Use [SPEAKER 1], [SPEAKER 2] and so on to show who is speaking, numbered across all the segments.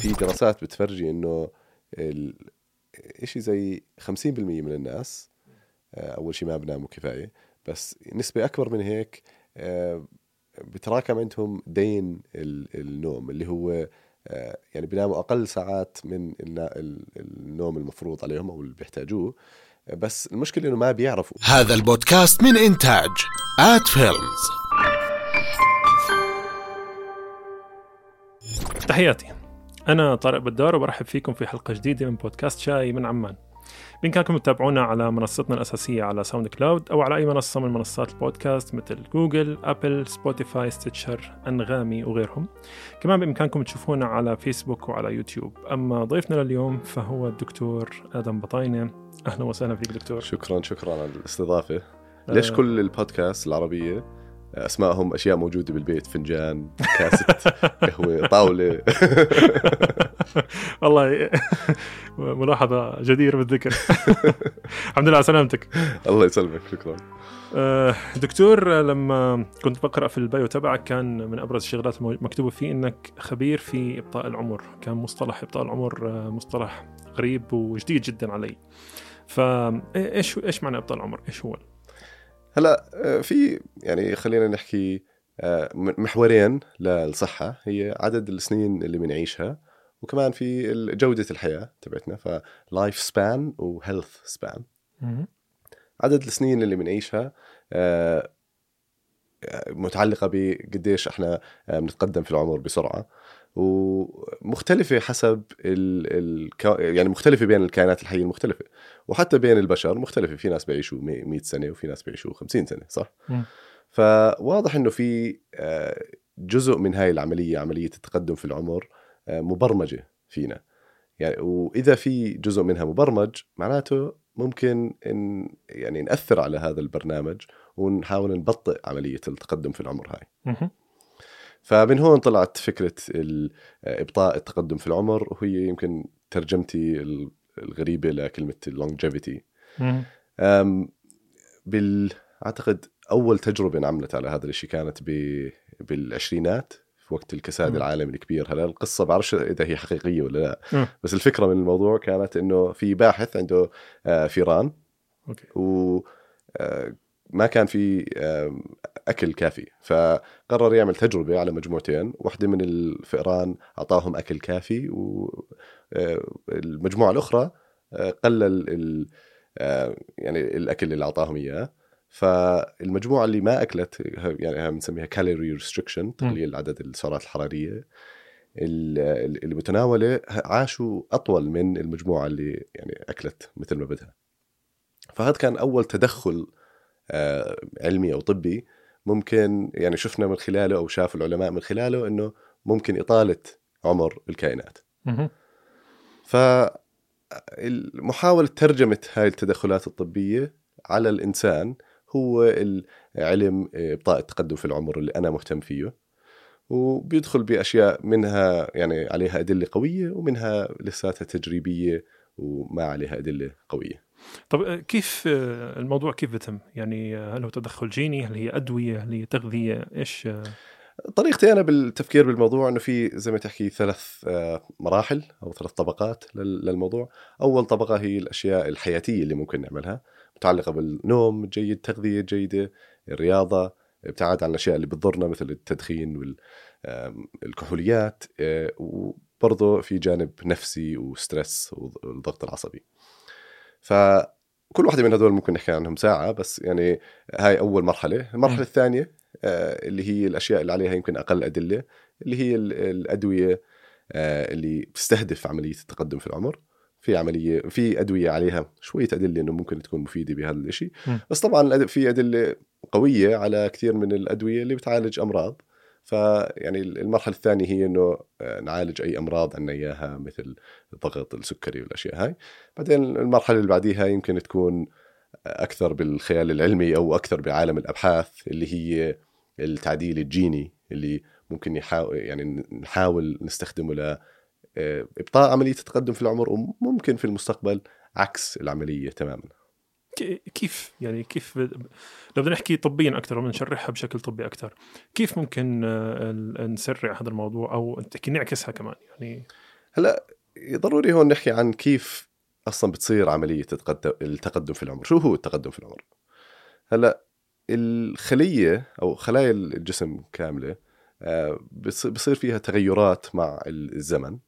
[SPEAKER 1] في دراسات بتفرجي إنه ال- شيء زي 50% من الناس آه، أول شيء ما بناموا كفاية بس نسبة أكبر من هيك آه، بتراكم عندهم دين ال- النوم اللي هو آه، يعني بيناموا أقل ساعات من النوم المفروض عليهم أو اللي بيحتاجوه بس المشكلة إنه ما بيعرفوا.
[SPEAKER 2] هذا البودكاست من إنتاج آت فيلمز.
[SPEAKER 3] تحياتي. أنا طارق بدار وبرحب فيكم في حلقة جديدة من بودكاست شاي من عمان. بإمكانكم تتابعونا على منصتنا الأساسية على ساوند كلاود أو على أي منصة من منصات البودكاست مثل جوجل، أبل، سبوتيفاي، ستيتشر، أنغامي وغيرهم. كمان بإمكانكم تشوفونا على فيسبوك وعلى يوتيوب. أما ضيفنا لليوم فهو الدكتور آدم بطاينة. أهلا وسهلا فيك دكتور.
[SPEAKER 1] شكرا شكرا على الاستضافة. ليش
[SPEAKER 3] آه.
[SPEAKER 1] كل البودكاست العربية؟ أسمائهم أشياء موجودة بالبيت فنجان كاسه قهوة طاولة.
[SPEAKER 3] والله ملاحظة جديرة بالذكر. الحمد لله على سلامتك.
[SPEAKER 1] الله يسلمك شكرا.
[SPEAKER 3] آه، دكتور لما كنت بقرأ في البايو تبعك كان من أبرز الشغلات مكتوبة فيه إنك خبير في إبطاء العمر. كان مصطلح إبطاء العمر آه، مصطلح غريب وجديد جدا علي. فايش إيش معنى إبطاء العمر؟ إيش هو؟
[SPEAKER 1] هلا آه، في يعني خلينا نحكي آه، محورين للصحة. هي عدد السنين اللي بنعيشها وكمان في ال- جودة الحياة تبعتنا فلايف سبان وهيلث سبان عدد السنين اللي بنعيشها آه، متعلقة بقديش إحنا بنتقدم في العمر بسرعة. ومختلفة حسب ال ال يعني مختلفة بين الكائنات الحية المختلفة. وحتى بين البشر مختلفة. في ناس بيعيشوا 100 سنة وفي ناس بيعيشوا 50 سنة صح؟
[SPEAKER 3] مم.
[SPEAKER 1] فواضح إنه في آه، جزء من هاي العملية عملية التقدم في العمر آه، مبرمجة فينا. يعني وإذا في جزء منها مبرمج معناته ممكن ان يعني نأثر على هذا البرنامج ونحاول نبطئ عملية التقدم في العمر هاي. فمن هون طلعت فكرة ال- إبطاء التقدم في العمر وهي يمكن ترجمتي ال- الغريبة لكلمة ال
[SPEAKER 3] longevity.
[SPEAKER 1] بال أعتقد أول تجربة انعملت على هذا الشيء كانت ب... بالعشرينات في وقت الكساد
[SPEAKER 3] مم.
[SPEAKER 1] العالمي الكبير هلا القصة بعرفش إذا هي حقيقية ولا لا
[SPEAKER 3] مم.
[SPEAKER 1] بس الفكرة من الموضوع كانت إنه في باحث عنده آه، فيران
[SPEAKER 3] okay
[SPEAKER 1] و آه، ما كان في أكل كافي. فقرر يعمل تجربة على مجموعتين. واحدة من الفئران أعطاهم أكل كافي والمجموعه الأخرى آه، قلل ال- آه، يعني الأكل اللي أعطاهم إياه. فالمجموعة اللي ما أكلت يعني بنسميها كالوري ريستريكشن تقليل عدد السعرات الحرارية. ال- اللي متناوله عاشوا أطول من المجموعة اللي يعني أكلت مثل ما بدها. فهذا كان أول تدخل آه، علمي أو طبي ممكن يعني شفنا من خلاله أو شاف العلماء من خلاله إنه ممكن إطالة عمر الكائنات.
[SPEAKER 3] مهم.
[SPEAKER 1] فمحاولة ترجمة هاي التدخلات الطبية على الإنسان هو العلم إبطاء التقدم في العمر اللي أنا مهتم فيه. وبيدخل بأشياء منها يعني عليها أدلة قوية ومنها لساتها تجريبية وما عليها أدلة قوية.
[SPEAKER 3] طب آه، كيف آه، الموضوع كيف بتم؟ يعني آه، هل هو تدخل جيني؟ هل هي أدوية؟ هل هي تغذية؟ إيش
[SPEAKER 1] طريقتي أنا بالتفكير بالموضوع أنه في زي ما تحكي ثلاث مراحل أو ثلاث طبقات لل- للموضوع. أول طبقة هي الأشياء الحياتية اللي ممكن نعملها متعلقة بالنوم الجيد تغذية جيدة الرياضة ابتعاد عن الأشياء اللي بتضرنا مثل التدخين والكحوليات وبرضه في جانب نفسي وستريس والضغط العصبي. فكل واحدة من هدول ممكن نحكي عنهم ساعة بس يعني هاي أول مرحلة المرحلة. الثانية آه، اللي هي الأشياء اللي عليها يمكن أقل أدلة اللي هي ال- الأدوية آه، اللي بتستهدف عملية التقدم في العمر في عملية في أدوية عليها شوية أدلة إنه ممكن تكون مفيدة بهذا الشيء. بس طبعا في أدلة قوية على كثير من الأدوية اللي بتعالج أمراض فيعني المرحلة الثانية هي إنه آه، نعالج أي أمراض عندنا إياها مثل الضغط السكري والأشياء هاي. بعدين المرحلة اللي بعديها يمكن تكون أكثر بالخيال العلمي أو أكثر بعالم الأبحاث اللي هي التعديل الجيني اللي ممكن يحاول يعني نحاول نستخدمه ل آه، إبطاء عملية التقدم في العمر وممكن في المستقبل عكس العملية تماما.
[SPEAKER 3] كيف يعني كيف لو بدنا نحكي طبيا أكثر ونشرحها بشكل طبي أكثر كيف ممكن آه، نسرع هذا الموضوع أو تحكي نعكسها كمان؟ يعني
[SPEAKER 1] هلأ ضروري هون نحكي عن كيف أصلا بتصير عملية التقدم في العمر. شو هو التقدم في العمر؟ هلأ الخلية أو خلايا الجسم كاملة آه، بص- بصير فيها تغيرات مع الزمن.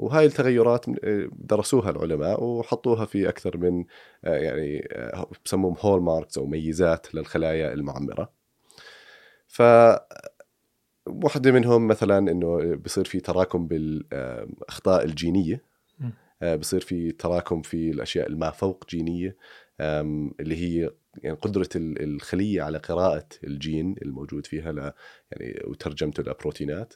[SPEAKER 1] وهاي التغيرات آه، درسوها العلماء وحطوها في أكثر من آه، يعني آه، بسموهم هول ماركس أو ميزات للخلايا المعمرة. ف واحدة منهم مثلا إنه بصير في تراكم بالاخطاء الجينية. بصير في تراكم في الأشياء الما فوق جينية. اللي هي يعني قدرة ال- الخلية على قراءة الجين الموجود فيها ل يعني وترجمته لبروتينات.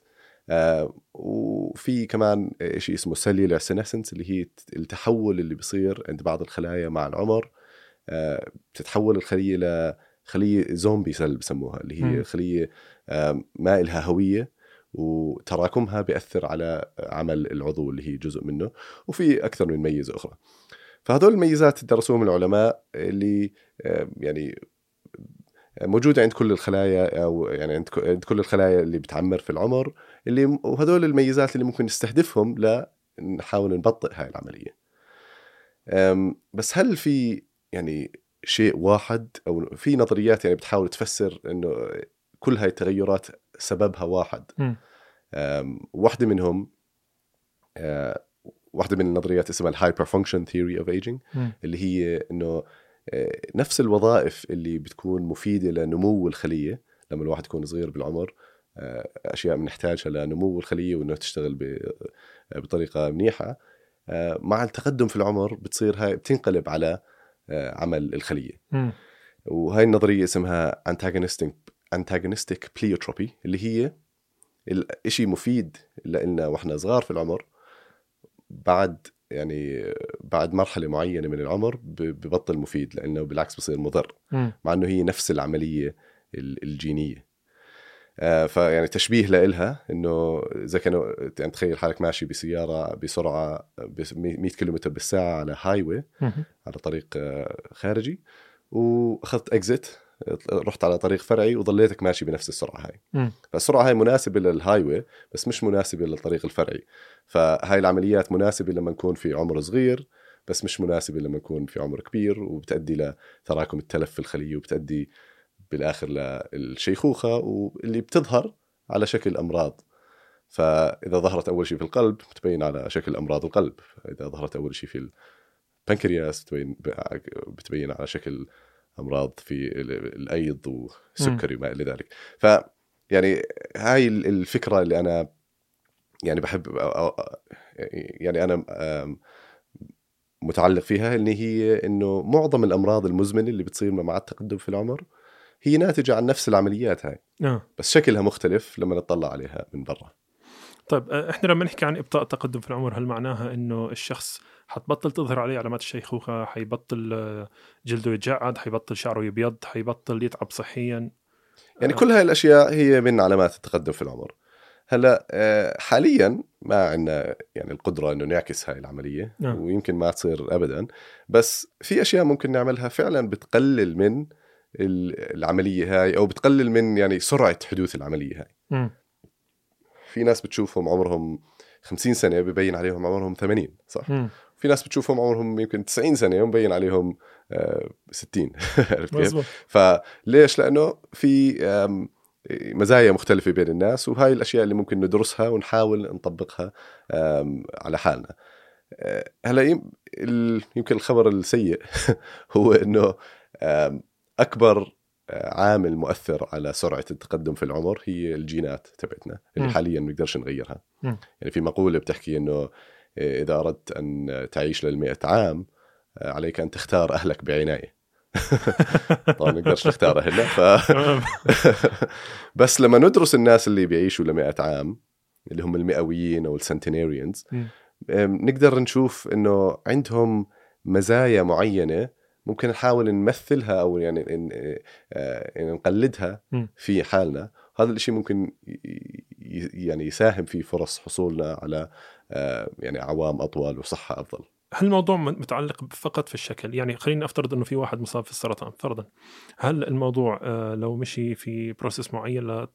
[SPEAKER 1] آه، وفي كمان شيء اسمه cellular senescence اللي هي التحول اللي بيصير عند بعض الخلايا مع العمر. آه، بتتحول الخلية لخليه زومبي سيل بسموها اللي هي. خلية آم، ما إلها هوية وتراكمها بيأثر على عمل العضو اللي هي جزء منه وفي أكثر من ميزة أخرى. فهذول الميزات درسوهم العلماء اللي آم، يعني موجودة عند كل الخلايا أو يعني عند كل الخلايا اللي بتعمر في العمر. اللي وهذول الميزات اللي ممكن نستهدفهم لنحاول نبطئ هاي العملية. أم، بس هل في يعني شيء واحد أو في نظريات يعني بتحاول تفسر إنه كل هاي التغيرات سببها واحد؟ واحدة منهم واحدة من النظريات اسمها ال hyperfunction theory of
[SPEAKER 3] aging.
[SPEAKER 1] اللي هي إنه نفس الوظائف اللي بتكون مفيدة لنمو الخلية لما الواحد يكون صغير بالعمر أشياء بنحتاجها لنمو الخلية وانه تشتغل آه، بطريقة منيحة آه، مع التقدم في العمر بتصير هاي بتنقلب على آه، عمل الخلية
[SPEAKER 3] مم.
[SPEAKER 1] وهاي النظرية اسمها antagonistic antagonistic pleiotropy اللي هي الشيء مفيد لنا وإحنا صغار في العمر بعد يعني بعد مرحلة معينة من العمر ببطل مفيد لإنه بالعكس بصير مضر. مع إنه هي نفس العملية ال- الجينية آه، فيعني تشبيه لإلها إنه اذا كانوا يعني تخيل حالك ماشي بسيارة بسرعة ب 100 كيلومتر بالساعة على هاي. على طريق آه، خارجي وأخذت اكزيت رحت على طريق فرعي وظليتك ماشي بنفس السرعة هاي. فالسرعة هاي مناسبة للهاي بس مش مناسبة للطريق الفرعي فهاي العمليات مناسبة لما نكون في عمر صغير بس مش مناسبة لما نكون في عمر كبير وبتؤدي لتراكم التلف في الخلية وبتؤدي بالآخر للشيخوخة واللي بتظهر على شكل امراض فإذا ظهرت أول شيء في القلب بتبين على شكل امراض القلب. اذا ظهرت أول شيء في البنكرياس بتبين بتبين على شكل أمراض في ال- الأيض وسكري وما إلى ذلك. ف يعني هاي ال- الفكرة اللي أنا يعني بحب يعني أنا متعلق فيها اللي هي إنه معظم الأمراض المزمنة اللي بتصير مع التقدم في العمر هي ناتجة عن نفس العمليات هاي
[SPEAKER 3] آه.
[SPEAKER 1] بس شكلها مختلف لما نطلع عليها من برا
[SPEAKER 3] طيب آه، إحنا لما نحكي عن إبطاء التقدم في العمر هل معناها إنه الشخص حتبطل تظهر عليه علامات الشيخوخة حيبطل آه، جلده يتجعد حيبطل شعره يبيض حيبطل يتعب صحيا
[SPEAKER 1] يعني
[SPEAKER 3] آه.
[SPEAKER 1] كل هاي الأشياء هي من علامات التقدم في العمر هلأ آه، حاليا ما عندنا يعني القدرة إنه نعكس هاي العملية
[SPEAKER 3] نعم.
[SPEAKER 1] ويمكن ما تصير ابدا بس في أشياء ممكن نعملها فعلا بتقلل من العملية هاي أو بتقلل من يعني سرعة حدوث العملية هاي.
[SPEAKER 3] مم.
[SPEAKER 1] في ناس بتشوفهم عمرهم 50 سنة ببين عليهم عمرهم 80 صح؟
[SPEAKER 3] مم.
[SPEAKER 1] في ناس بتشوفهم عمرهم يمكن 90 سنة ومبين عليهم آه، 60 عرفت كيف؟ فليش لأنه في مزايا مختلفة بين الناس وهاي الأشياء اللي ممكن ندرسها ونحاول نطبقها على حالنا. آه، هلا يمكن الخبر السيء هو إنه أكبر آه، عامل مؤثر على سرعة التقدم في العمر هي الجينات تبعتنا اللي
[SPEAKER 3] مم.
[SPEAKER 1] حاليا ما نقدرش نغيرها
[SPEAKER 3] مم.
[SPEAKER 1] يعني في مقولة بتحكي إنه آه، إذا أردت أن تعيش للمئة عام آه، عليك أن تختار أهلك بعناية طبعا ما نقدرش نختار اهلنا ف. بس لما ندرس الناس اللي بيعيشوا ل عام اللي هم المئويين أو ال
[SPEAKER 3] centenarians.
[SPEAKER 1] نقدر نشوف إنه عندهم مزايا معينة ممكن نحاول نمثلها أو يعني آه، يعني نقلدها. في حالنا. هذا الشيء ممكن يعني يساهم في فرص حصولنا على آه، يعني أعوام اطول وصحة أفضل.
[SPEAKER 3] هل الموضوع متعلق فقط في الشكل؟ يعني خلينا نفترض إنه في واحد مصاب في السرطان فرضا. هل الموضوع آه، لو مشي في process معين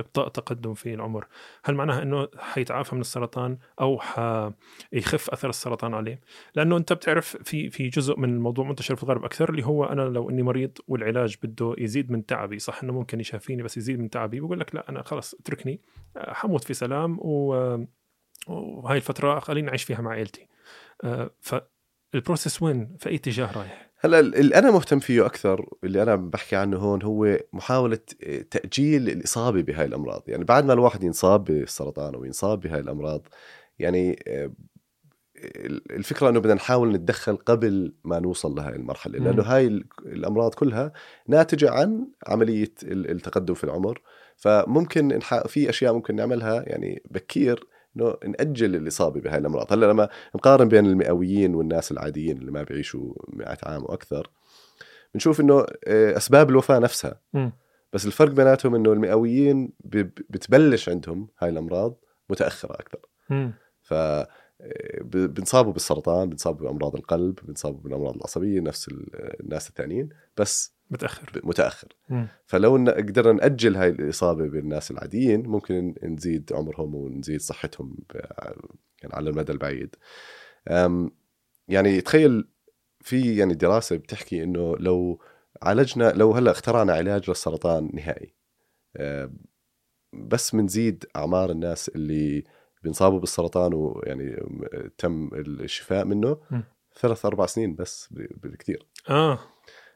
[SPEAKER 3] إبطاء تقدم في العمر. هل معناها إنه حيتعافى من السرطان أو حيخف أثر السرطان عليه؟ لأنه أنت بتعرف في في جزء من الموضوع منتشر في الغرب أكثر اللي هو أنا لو إني مريض والعلاج بده يزيد من تعبي صح إنه ممكن يشافيني بس يزيد من تعبي بقول لك لا أنا خلص اتركني حموت في سلام و وهاي الفترة خليني أعيش فيها مع عائلتي فالبروسيس وين؟ في أي اتجاه رايح؟
[SPEAKER 1] هلا اللي أنا مهتم فيه أكثر اللي أنا بحكي عنه هون هو محاولة تأجيل الإصابة بهاي الأمراض. يعني بعد ما الواحد ينصاب بالسرطان أو ينصاب بهاي الأمراض يعني آه، الفكرة إنه بدنا نحاول نتدخل قبل ما نوصل لهي المرحلة. لأنه هاي الأمراض كلها ناتجة عن عملية التقدم في العمر. فممكن في أشياء ممكن نعملها يعني بكير إنه نأجل الإصابة بهاي الأمراض هلأ لما نقارن بين المئويين والناس العاديين اللي ما بيعيشوا 100 عام وأكثر بنشوف إنه آه، أسباب الوفاة نفسها
[SPEAKER 3] م.
[SPEAKER 1] بس الفرق بيناتهم إنه المئويين بتبلش عندهم هاي الأمراض متأخرة أكثر
[SPEAKER 3] م.
[SPEAKER 1] ف آه، بنصابوا بالسرطان بنصابوا بأمراض القلب بنصابوا بالأمراض العصبية نفس الناس الثانيين بس
[SPEAKER 3] متأخر.
[SPEAKER 1] متأخر.
[SPEAKER 3] م.
[SPEAKER 1] فلو قدرنا نأجل هاي الإصابة بالناس العاديين ممكن نزيد عمرهم ونزيد صحتهم يعني على المدى البعيد. يعني تخيل في يعني دراسة بتحكي إنه لو عالجنا لو هلأ اخترعنا علاج للسرطان نهائي بس بنزيد أعمار الناس اللي بينصابوا بالسرطان ويعني تم الشفاء منه
[SPEAKER 3] م.
[SPEAKER 1] ثلاث أربع سنين بس بالكثير.
[SPEAKER 3] آه.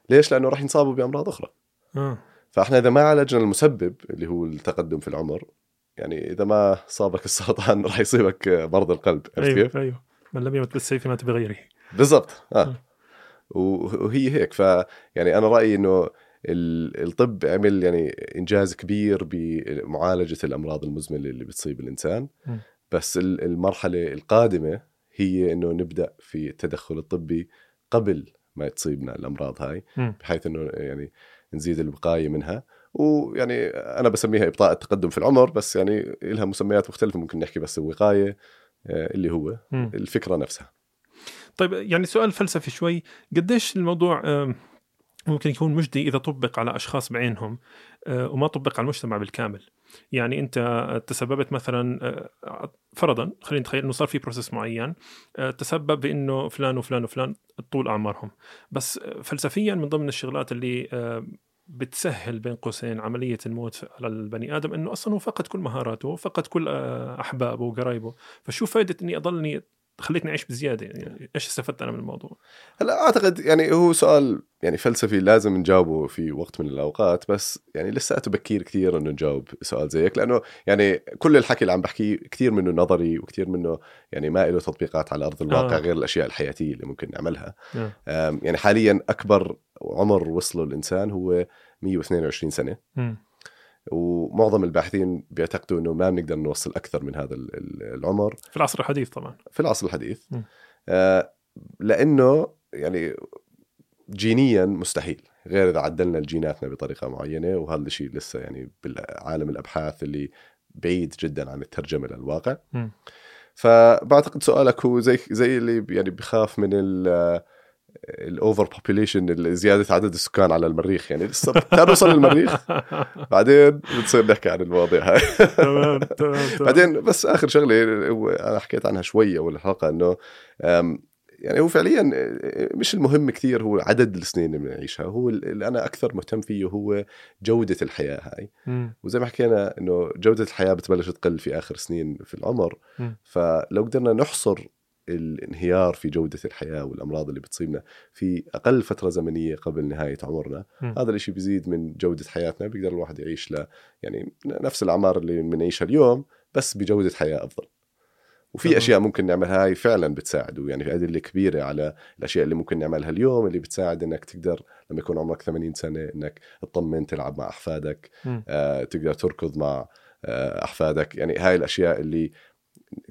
[SPEAKER 1] ليش؟ لأنه راح ينصابوا بأمراض أخرى
[SPEAKER 3] آه
[SPEAKER 1] فإحنا إذا ما عالجنا المسبب اللي هو التقدم في العمر يعني إذا ما صابك السرطان راح يصيبك مرض القلب عرفت
[SPEAKER 3] أيوه
[SPEAKER 1] كيف؟
[SPEAKER 3] أيوه من لم يمت بالسيف مات بغيره
[SPEAKER 1] بالضبط آه
[SPEAKER 3] م.
[SPEAKER 1] وهي هيك ف يعني أنا رأيي إنه الطب عمل يعني إنجاز كبير بمعالجة الأمراض المزمنة اللي بتصيب الإنسان
[SPEAKER 3] م.
[SPEAKER 1] بس المرحلة القادمة هي إنه نبدأ في التدخل الطبي قبل ما تصيبنا الأمراض هاي. بحيث إنه يعني نزيد الوقايه منها ويعني أنا بسميها إبطاء التقدم في العمر بس يعني لها مسميات مختلفة ممكن نحكي بس الوقاية آه، اللي هو
[SPEAKER 3] م.
[SPEAKER 1] الفكرة نفسها
[SPEAKER 3] طيب يعني سؤال فلسفي شوي قديش الموضوع ممكن يكون مجدي إذا طبق على أشخاص بعينهم آه، وما طبق على المجتمع بالكامل يعني أنت تسببت مثلا آه، فرضا خلينا نتخيل إنه صار في بروسيس معين آه، تسبب بإنه فلان وفلان وفلان طول أعمارهم. بس آه، فلسفيا من ضمن الشغلات اللي آه، بتسهل بين قوسين عملية الموت على البني آدم إنه أصلا هو فقد كل مهاراته فقد كل آه، أحبابه وقرايبه. فشو فائدة إني أضلني خليتني أعيش بزيادة يعني إيش استفدت أنا من الموضوع
[SPEAKER 1] هلأ أعتقد يعني هو سؤال يعني فلسفي لازم نجاوبه في وقت من الأوقات بس يعني لساته بكير كثير إنه نجاوب سؤال زي هيك لأنه يعني كل الحكي اللي عم بحكيه كثير منه نظري وكثير منه يعني ما له تطبيقات على أرض الواقع
[SPEAKER 3] آه.
[SPEAKER 1] غير الأشياء الحياتية اللي ممكن نعملها
[SPEAKER 3] آه.
[SPEAKER 1] يعني حاليا أكبر عمر وصله الإنسان هو 122 سنة
[SPEAKER 3] مم.
[SPEAKER 1] ومعظم الباحثين بيعتقدوا إنه ما بنقدر نوصل أكثر من هذا ال- ال- العمر
[SPEAKER 3] في العصر الحديث طبعا
[SPEAKER 1] في العصر الحديث. آه لأنه يعني جينيا مستحيل غير إذا عدلنا جيناتنا بطريقة معينة وهذا الشيء لسه يعني بالعالم الأبحاث اللي بعيد جدا عن الترجمة للواقع
[SPEAKER 3] م.
[SPEAKER 1] فبعتقد سؤالك هو زي زي اللي يعني بخاف من ال ال overpopulation زيادة عدد السكان على المريخ يعني لسه نوصل للمريخ بعدين بتصير نحكي عن المواضيع هاي
[SPEAKER 3] تمام تمام.
[SPEAKER 1] بعدين بس آخر شغلة أنا حكيت عنها شوي اول الحلقة انه يعني هو فعليا مش المهم كثير هو عدد السنين اللي بنعيشها هو اللي أنا أكثر مهتم فيه هو جودة الحياة هاي. وزي ما حكينا إنه جودة الحياة بتبلش تقل في آخر سنين في العمر. فلو قدرنا نحصر الانهيار في جودة الحياة والأمراض اللي بتصيبنا في أقل فترة زمنية قبل نهاية عمرنا
[SPEAKER 3] مم.
[SPEAKER 1] هذا الشيء بيزيد من جودة حياتنا بيقدر الواحد يعيش ل يعني نفس الأعمار اللي بنعيشها اليوم بس بجودة حياة أفضل وفي. أشياء ممكن نعملها هاي فعلا بتساعد ويعني في أدلة كبيرة على الأشياء اللي ممكن نعملها اليوم اللي بتساعد إنك تقدر لما يكون عمرك 80 سنة إنك تطمن تلعب مع
[SPEAKER 3] أحفادك.
[SPEAKER 1] آه، تقدر تركض مع آه، أحفادك يعني هاي الأشياء اللي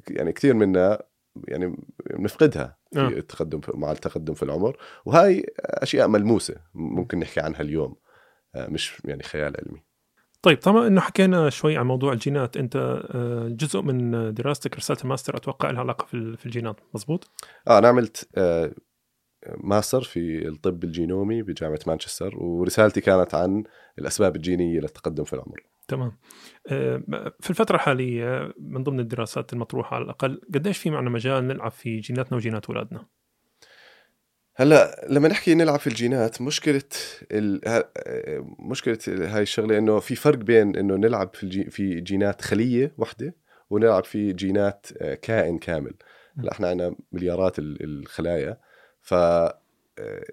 [SPEAKER 1] يعني كثير منا يعني بنفقدها في
[SPEAKER 3] آه.
[SPEAKER 1] التقدم مع التقدم في العمر. وهاي أشياء ملموسة ممكن نحكي عنها اليوم آه، مش يعني خيال علمي.
[SPEAKER 3] طيب طبعا إنه حكينا شوي عن موضوع الجينات أنت آه، جزء من دراستك رساله الماستر أتوقع لها علاقة في الجينات مزبوط
[SPEAKER 1] آه أنا عملت آه، ماستر في الطب الجينومي بجامعة مانشستر ورسالتي كانت عن الأسباب الجينية للتقدم في العمر.
[SPEAKER 3] تمام. آه، في الفترة الحالية من ضمن الدراسات المطروحة على الأقل قديش في معنا مجال نلعب في جيناتنا وجينات أولادنا؟
[SPEAKER 1] هلا لما نحكي نلعب في الجينات مشكلة ال... مشكلة هاي الشغلة إنه في فرق بين إنه نلعب في الجي... في جينات خلية واحدة ونلعب في جينات آه، كائن كامل. هلا إحنا عندنا مليارات ال- الخلايا. ف آه،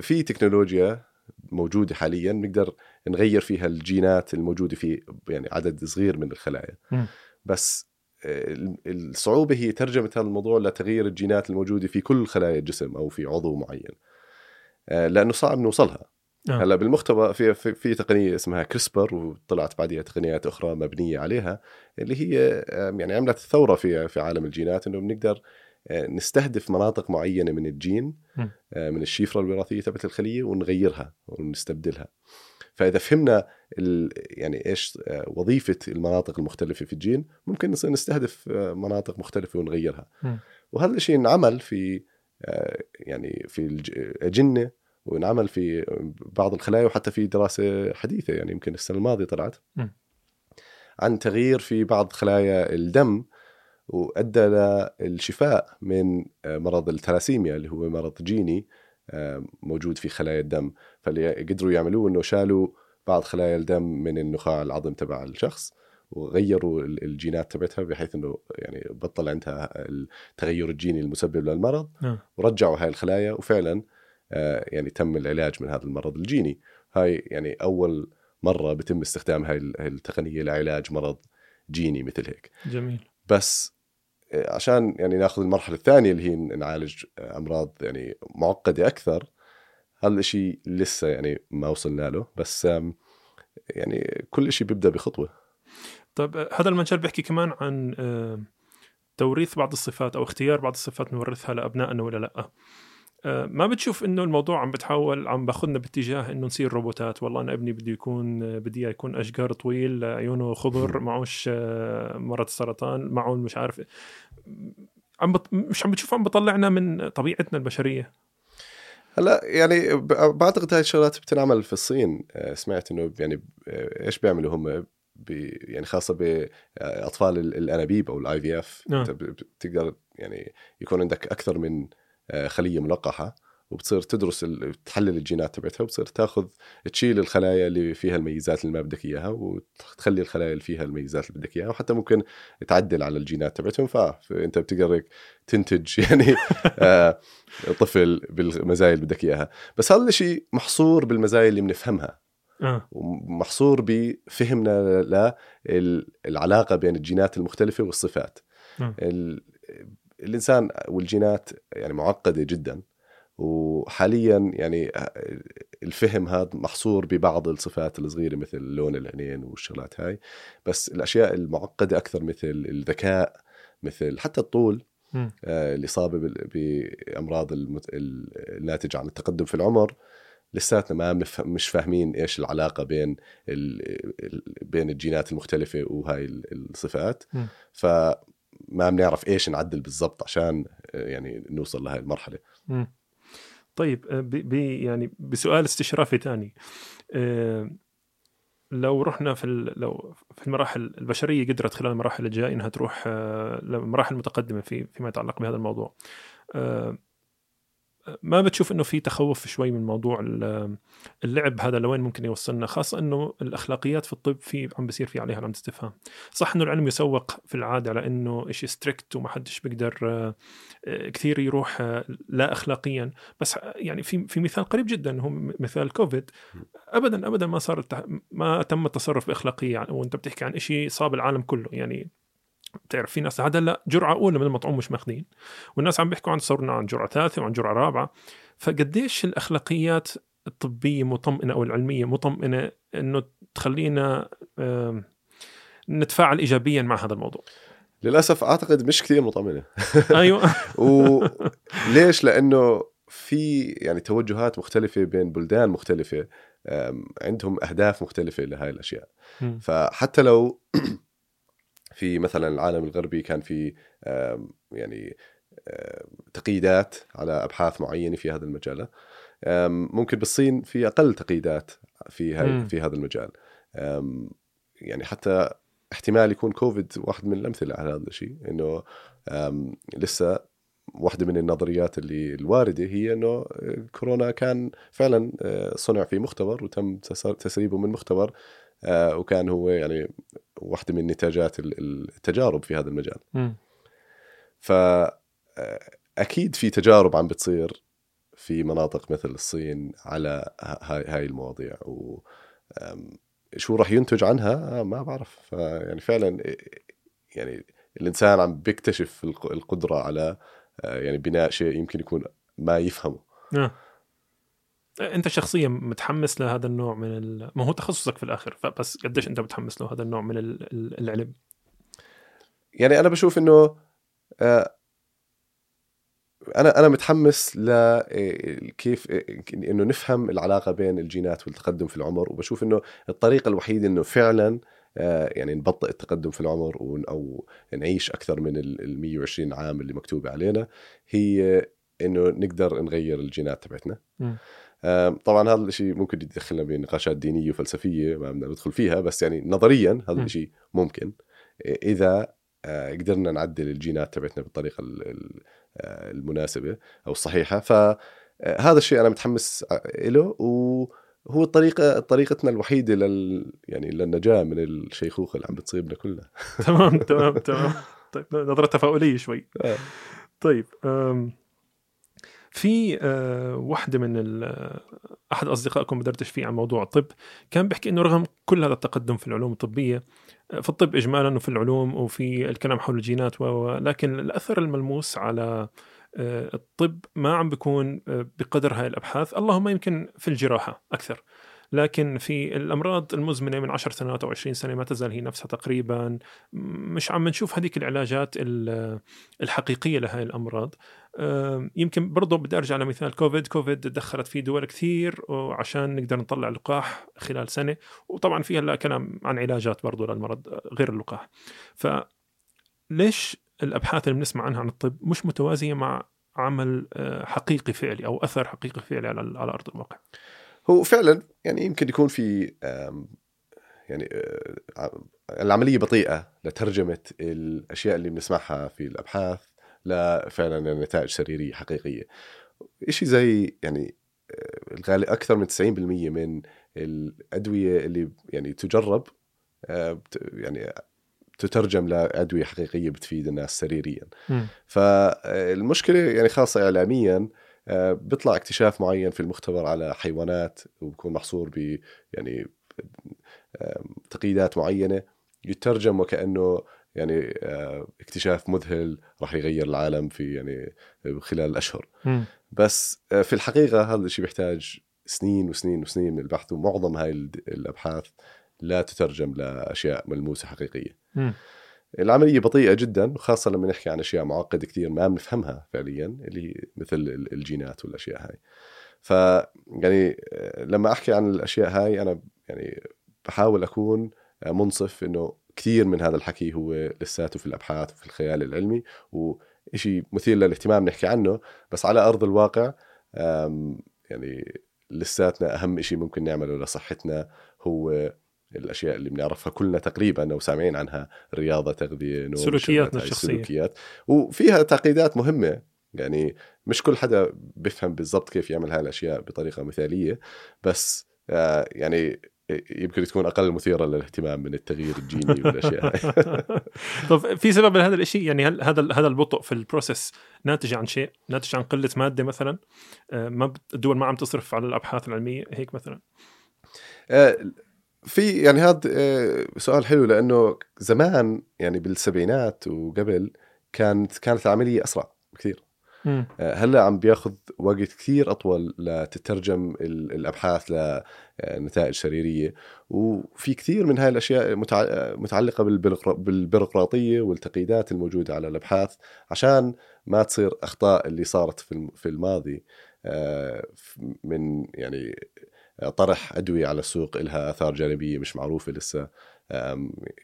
[SPEAKER 1] في تكنولوجيا موجودة حاليا نقدر نغير فيها الجينات الموجودة في يعني عدد صغير من الخلايا
[SPEAKER 3] مم.
[SPEAKER 1] بس ال- الصعوبة هي ترجمة هذا الموضوع لتغيير الجينات الموجودة في كل خلايا الجسم أو في عضو معين آه، لأنه صعب نوصلها
[SPEAKER 3] آه.
[SPEAKER 1] هلأ بالمختبر في, في في تقنية اسمها كريسبر وطلعت بعدها تقنيات أخرى مبنية عليها اللي هي آم، يعني عملت ثورة في في عالم الجينات إنه بنقدر آه، نستهدف مناطق معينة من الجين
[SPEAKER 3] م.
[SPEAKER 1] آه، من الشفره الوراثية تبعت الخلية ونغيرها ونستبدلها فإذا فهمنا ال يعني إيش آه، وظيفة المناطق المختلفة في الجين ممكن نصير نستهدف آه، مناطق مختلفة ونغيرها
[SPEAKER 3] م.
[SPEAKER 1] وهذا الشيء انعمل في آه، يعني في الاجنه وانعمل في بعض الخلايا وحتى في دراسة حديثة يعني يمكن السنة الماضية طلعت
[SPEAKER 3] م.
[SPEAKER 1] عن تغيير في بعض خلايا الدم وأدى للشفاء من مرض الثلاسيميا اللي هو مرض جيني موجود في خلايا الدم فاللي قدروا يعملوه إنه شالوا بعض خلايا الدم من النخاع العظم تبع الشخص وغيروا ال- الجينات تبعتها بحيث إنه يعني بطل عندها التغير الجيني المسبب للمرض
[SPEAKER 3] نعم.
[SPEAKER 1] ورجعوا هاي الخلايا وفعلا آه، يعني تم العلاج من هذا المرض الجيني. هاي يعني أول مرة بتم استخدام هاي ال- هاي التقنية لعلاج مرض جيني مثل هيك.
[SPEAKER 3] جميل.
[SPEAKER 1] بس آه، عشان يعني ناخذ المرحلة الثانية اللي هي نعالج أمراض يعني معقدة أكثر هذا الشيء لسه يعني ما وصلنا له بس يعني كل شيء بيبدأ بخطوة.
[SPEAKER 3] طيب هذا المجال بيحكي كمان عن آه، توريث بعض الصفات أو اختيار بعض الصفات نورثها لأبنائنا ولا لأ. آه، ما بتشوف إنه الموضوع عم بتحاول عم باخذنا باتجاه إنه نصير روبوتات؟ والله أنا ابني بده يكون آه، بدي يكون اشقر طويل عيونه خضر معوش مرض السرطان معه مش عارف. عم بط... مش عم بتشوف عم بطلعنا من طبيعتنا البشرية؟
[SPEAKER 1] هلا يعني بعتقد هاي الشغلات بتنعمل في الصين. آه، سمعت إنه يعني آه، إيش بيعملوا هم بي يعني خاصة بأطفال ال- الأنابيب أو ال
[SPEAKER 3] IVF.
[SPEAKER 1] بتقدر يعني يكون عندك أكثر من آه، خلية ملقحة. وبتصير تدرس تحلل الجينات تبعتها وبتصير تاخذ تشيل الخلايا اللي فيها الميزات اللي ما بدك إياها وتخلي الخلايا اللي فيها الميزات اللي بدك إياها وحتى ممكن تعدل على الجينات تبعتهم. فأنت بتقدر تنتج يعني آه، طفل بالمزايا اللي بدك إياها. بس هذا الشيء محصور بالمزايا اللي بنفهمها.
[SPEAKER 3] آه.
[SPEAKER 1] ومحصور بفهمنا للعلاقه بين الجينات المختلفة والصفات. ال- الإنسان والجينات يعني معقدة جدا. وحاليا يعني الفهم هذا محصور ببعض الصفات الصغيرة مثل لون العينين والشغلات هاي بس الأشياء المعقدة أكثر مثل الذكاء مثل حتى الطول. آه، الاصابه بأمراض المت... ال- الناتجه عن التقدم في العمر لساتنا ما مف... مش فاهمين إيش العلاقة بين ال... بين الجينات المختلفة وهاي ال- الصفات
[SPEAKER 3] مم.
[SPEAKER 1] فما بنعرف إيش نعدل بالضبط عشان آه، يعني نوصل لهي المرحلة
[SPEAKER 3] مم. طيب آه، ب ب يعني بسؤال استشرافي ثاني آه، لو رحنا في لو في المراحل البشرية قدرت خلال المراحل الجاية إنها تروح آه، لمراحل متقدمة في فيما يتعلق بهذا الموضوع. ما بتشوف إنه في تخوف شوي من موضوع ال- اللعب هذا لوين ممكن يوصلنا خاصة إنه الأخلاقيات في الطب في عم بصير في عليها علامه استفهام. صح إنه العلم يسوق في العادة على إنه شيء strict وما حدش بيقدر آه، آه، كثير يروح آه، لا اخلاقيا. بس يعني في في مثال قريب جدا هو مثال كوفيد. ابدا ابدا ما صار. ما تم التصرف بأخلاقية يعني وأنت بتحكي عن شيء صاب العالم كله. يعني بتعرف في ناس هذا لا جرعة أولى من المطعوم مش ماخذين. والناس عم بيحكوا عن صرنا عن جرعة ثالثة وعن جرعة رابعة. فقديش الأخلاقيات الطبية مطمئنة أو العلمية مطمئنة إنه تخلينا نتفاعل ايجابيا مع هذا الموضوع؟
[SPEAKER 1] للأسف أعتقد مش كثير مطمئنة.
[SPEAKER 3] أيوه.
[SPEAKER 1] وليش لأنه في يعني توجهات مختلفة بين بلدان مختلفة عندهم أهداف مختلفة لهاي
[SPEAKER 3] الأشياء.
[SPEAKER 1] فحتى لو في مثلا العالم الغربي كان في يعني تقييدات على أبحاث معينة في هذا المجال ممكن بالصين في أقل تقييدات في هاي. في هذا المجال يعني حتى احتمال يكون كوفيد واحد من الأمثلة على هذا الشيء إنه لسه واحدة من النظريات اللي الواردة هي إنه كورونا كان فعلا آه، صنع في مختبر وتم تس- تسريبه من مختبر وكان هو يعني واحدة من نتاجات ال- التجارب في هذا المجال.
[SPEAKER 3] مم.
[SPEAKER 1] فأكيد في تجارب عم بتصير في مناطق مثل الصين على هاي هاي المواضيع. و شو راح ينتج عنها؟ آه، ما بعرف. فيعني فعلا يعني الإنسان عم بيكتشف الق- القدرة على آه، يعني بناء شيء يمكن يكون ما يفهمه.
[SPEAKER 3] آه. انت شخصيا متحمس لهذا النوع من ال... ما هو تخصصك في الآخر فبس قديش انت متحمس له هذا النوع من ال- ال- العلم؟
[SPEAKER 1] يعني أنا بشوف إنه آه، أنا أنا متحمس ل إيه، كيف إيه، إنه نفهم العلاقة بين الجينات والتقدم في العمر وبشوف إنه الطريقة الوحيدة إنه فعلا آه، يعني نبطئ التقدم في العمر أو نعيش أكثر من ال 120 عام اللي مكتوبة علينا هي إنه نقدر نغير الجينات تبعتنا. طبعا هذا الشيء ممكن يدخلنا بنقاشات دينية وفلسفية ما بدنا ندخل فيها بس يعني نظريا هذا. الشيء ممكن. إذا آه، قدرنا نعدل الجينات تبعتنا بالطريقة ال- ال- آه، المناسبة أو الصحيحة. فهذا الشيء أنا متحمس له وهو الطريقة طريقتنا الوحيدة لل يعني للنجاة من الشيخوخة اللي عم بتصيبنا كلنا
[SPEAKER 3] تمام تمام تمام. طيب نظرة تفاؤلية شوي.
[SPEAKER 1] آه.
[SPEAKER 3] طيب في أه، واحدة من ال- أحد أصدقائكم بدردش فيه عن موضوع الطب كان بيحكي إنه رغم كل هذا التقدم في العلوم الطبية أه، في الطب إجمالا وفي العلوم وفي الكلام حول الجينات و- و لكن الأثر الملموس على الطب ما عم بيكون بقدر هاي الأبحاث. اللهم يمكن في الجراحة أكثر لكن في الأمراض المزمنة من 10 سنوات أو 20 سنة ما تزال هي نفسها تقريبا مش عم نشوف هذيك العلاجات ال- الحقيقية لهذه الأمراض. يمكن برضه بدي أرجع لمثال كوفيد. كوفيد دخلت فيه دول كثير وعشان نقدر نطلع لقاح خلال سنة. وطبعا في هلا كلام عن علاجات برضه للمرض غير اللقاح. فليش الأبحاث اللي بنسمع عنها عن الطب مش متوازية مع عمل آه، حقيقي فعلي أو أثر حقيقي فعلي على على أرض الواقع؟
[SPEAKER 1] هو فعلا يعني يمكن يكون في يعني آه، العملية بطيئة لترجمة الأشياء اللي بنسمعها في الأبحاث. لفعلا نتائج سريرية حقيقية. شيء زي يعني الغالي أكثر من 90% من الأدوية اللي يعني تجرب آه، يعني تترجم لأدوية حقيقية بتفيد الناس سريريا. فالمشكلة يعني خاصة اعلاميا آه، بيطلع اكتشاف معين في المختبر على حيوانات وبكون محصور ب يعني تقييدات معينة يترجم وكأنه يعني آه، اكتشاف مذهل راح يغير العالم في يعني خلال الأشهر
[SPEAKER 3] مم.
[SPEAKER 1] بس آه، في الحقيقة هذا الشيء بيحتاج سنين وسنين وسنين من البحث ومعظم هاي ال- الأبحاث لا تترجم لأشياء ملموسة حقيقية
[SPEAKER 3] مم.
[SPEAKER 1] العملية بطيئة جدا وخاصة لما نحكي عن أشياء معقدة كثير ما بنفهمها فعليا اللي مثل ال- الجينات والأشياء هاي ف يعني آه، لما أحكي عن الأشياء هاي أنا يعني بحاول أكون آه، منصف إنه كثير من هذا الحكي هو لساته في الأبحاث وفي الخيال العلمي وإشي مثير للاهتمام نحكي عنه. بس على أرض الواقع يعني لساتنا أهم إشي ممكن نعمله لصحتنا هو الأشياء اللي بنعرفها كلنا تقريبا أو سامعين عنها رياضة تغذية نوم
[SPEAKER 3] سلوكياتنا الشخصية.
[SPEAKER 1] السلوكيات وفيها تعقيدات مهمة. يعني مش كل حدا بيفهم بالضبط كيف يعمل هاي الأشياء بطريقة مثالية. بس آه يعني يمكن تكون أقل مثيرة للاهتمام من التغيير الجيني والأشياء.
[SPEAKER 3] طب في سبب لهذا الشيء يعني هل هذا هذا البطء في البروسيس ناتج عن شيء؟ ناتج عن قلة مادة مثلا؟ آه، ما الدول ما عم تصرف على الأبحاث العلمية هيك مثلا؟
[SPEAKER 1] آه، في يعني هذا آه، سؤال حلو لأنه زمان يعني بالسبعينات وقبل كانت كانت العملية أسرع بكثير. هلا عم بياخذ وقت كثير أطول لتترجم ال- الأبحاث لنتائج سريريه وفي كثير من هاي الأشياء آه، متعلقة بالبيروقرا- بالبيروقراطية والتقييدات الموجودة على الأبحاث عشان ما تصير أخطاء اللي صارت في الم- في الماضي. آه، من يعني آه، طرح أدوية على السوق لها آثار جانبية مش معروفة لسه.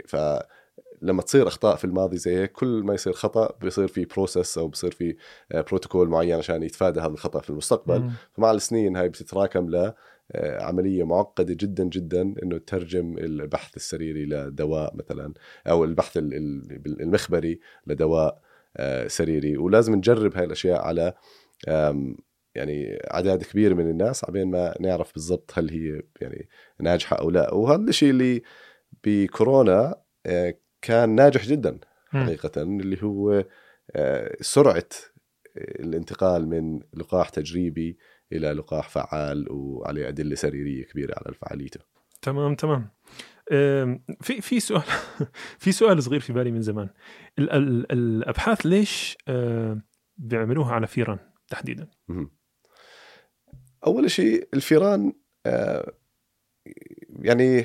[SPEAKER 1] ف لما تصير أخطاء في الماضي زي هيك كل ما يصير خطأ بيصير في process أو بيصير في بروتوكول معين عشان يتفادى هذا الخطأ في المستقبل.
[SPEAKER 3] مم.
[SPEAKER 1] فمع السنين هاي بتتراكم ل آه، عملية معقدة جدا جدا إنه تترجم البحث السريري لدواء مثلا أو البحث ال- ال- المخبري لدواء آه، سريري. ولازم نجرب هاي الأشياء على يعني أعداد كبيرة من الناس عبين ما نعرف بالضبط هل هي يعني ناجحة أو لا. وهذا الشيء اللي بكورونا آه، كان ناجح جدا. حقيقه اللي هو آه، سرعة الانتقال من لقاح تجريبي إلى لقاح فعال وعليه أدلة سريرية كبيرة على فعاليته
[SPEAKER 3] تمام تمام في في سؤال في سؤال صغير في بالي من زمان ال ال الأبحاث ليش أه، بيعملوها على فيران تحديدا.
[SPEAKER 1] أول شيء الفيران آه، يعني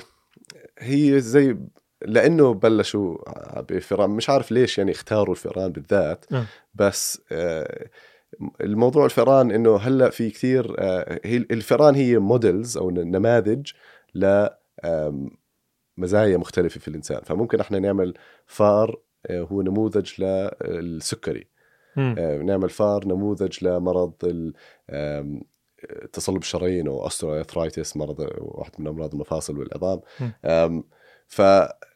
[SPEAKER 1] هي زي لأنه بلشوا بفيران مش عارف ليش يعني اختاروا الفيران بالذات
[SPEAKER 3] آه.
[SPEAKER 1] بس آه، الموضوع الفيران إنه هلأ في كثير آه، هي الفيران هي models أو نماذج ل مزايا مختلفة في الإنسان فممكن إحنا نعمل فار آه، هو نموذج للسكري
[SPEAKER 3] مم.
[SPEAKER 1] نعمل فار نموذج لمرض تصلب الشرايين أو مرض واحد من أمراض المفاصل والعظام
[SPEAKER 3] م.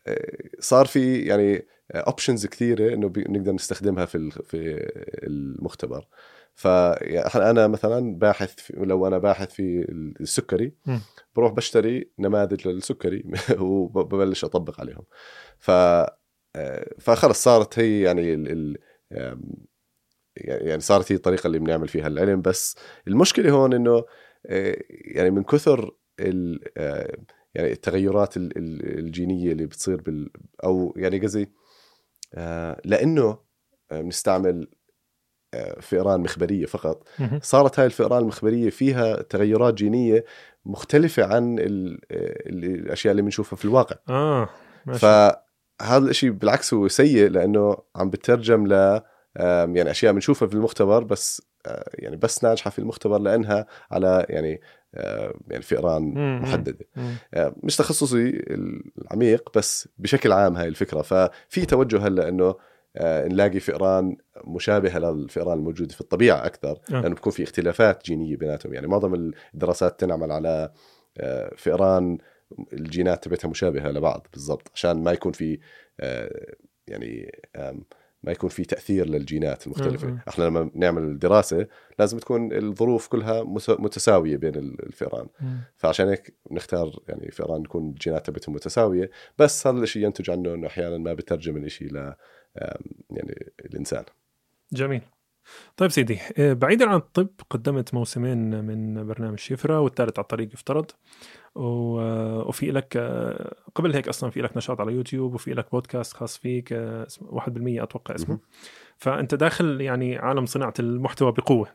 [SPEAKER 1] آم، فصار في يعني options كثيرة إنه نقدر نستخدمها في في المختبر. فانا مثلا باحث لو أنا باحث في السكري. بروح بشتري نماذج للسكري وببلش أطبق عليهم. ف آه، فخلص صارت هي يعني ال يعني صارت هي الطريقة اللي بنعمل فيها العلم. بس المشكلة هون إنه آه، يعني من كثر ال آه، يعني التغيرات ال- ال- الجينية اللي بتصير بال أو يعني قصدي آه، لأنه بنستعمل آه، فئران مخبرية فقط. صارت هاي الفئران المخبرية فيها تغيرات جينية مختلفة عن ال- ال- الأشياء اللي بنشوفها في الواقع.
[SPEAKER 3] آه ماشي.
[SPEAKER 1] فهذا الشيء بالعكس هو سيء لأنه عم بترجم ل يعني أشياء بنشوفها في المختبر بس آه، يعني بس ناجحة في المختبر لأنها على يعني يعني فئران.
[SPEAKER 3] محددة.
[SPEAKER 1] آه، مش تخصصي العميق بس بشكل عام هاي الفكرة ففي توجه هلأ إنه آه، نلاقي فئران مشابهه للفئران الموجوده في الطبيعة أكثر
[SPEAKER 3] آه.
[SPEAKER 1] لأنه بكون في اختلافات جينية بيناتهم يعني معظم الدراسات تنعمل على آه، فئران الجينات تبعتها مشابهة لبعض بالضبط عشان ما يكون في آه، يعني ما يكون في تأثير للجينات المختلفة.
[SPEAKER 3] آه.
[SPEAKER 1] إحنا لما نعمل دراسة لازم تكون الظروف كلها متساوية بين الفئران.
[SPEAKER 3] مم.
[SPEAKER 1] فعشان هيك نختار يعني فئران يكون الجينات تبعتهم متساوية بس هذا الشيء ينتج عنه إنه أحيانا ما بترجم الشيء ل يعني الإنسان.
[SPEAKER 3] جميل. طيب سيدي آه، بعيدا عن الطب قدمت موسمين من برنامج شفرة والثالث على الطريق يفترض وفي لك قبل هيك أصلا في لك نشاط على يوتيوب وفي لك بودكاست خاص فيك آه، اسمه 1% أتوقع اسمه. فأنت داخل يعني عالم صناعة المحتوى بقوة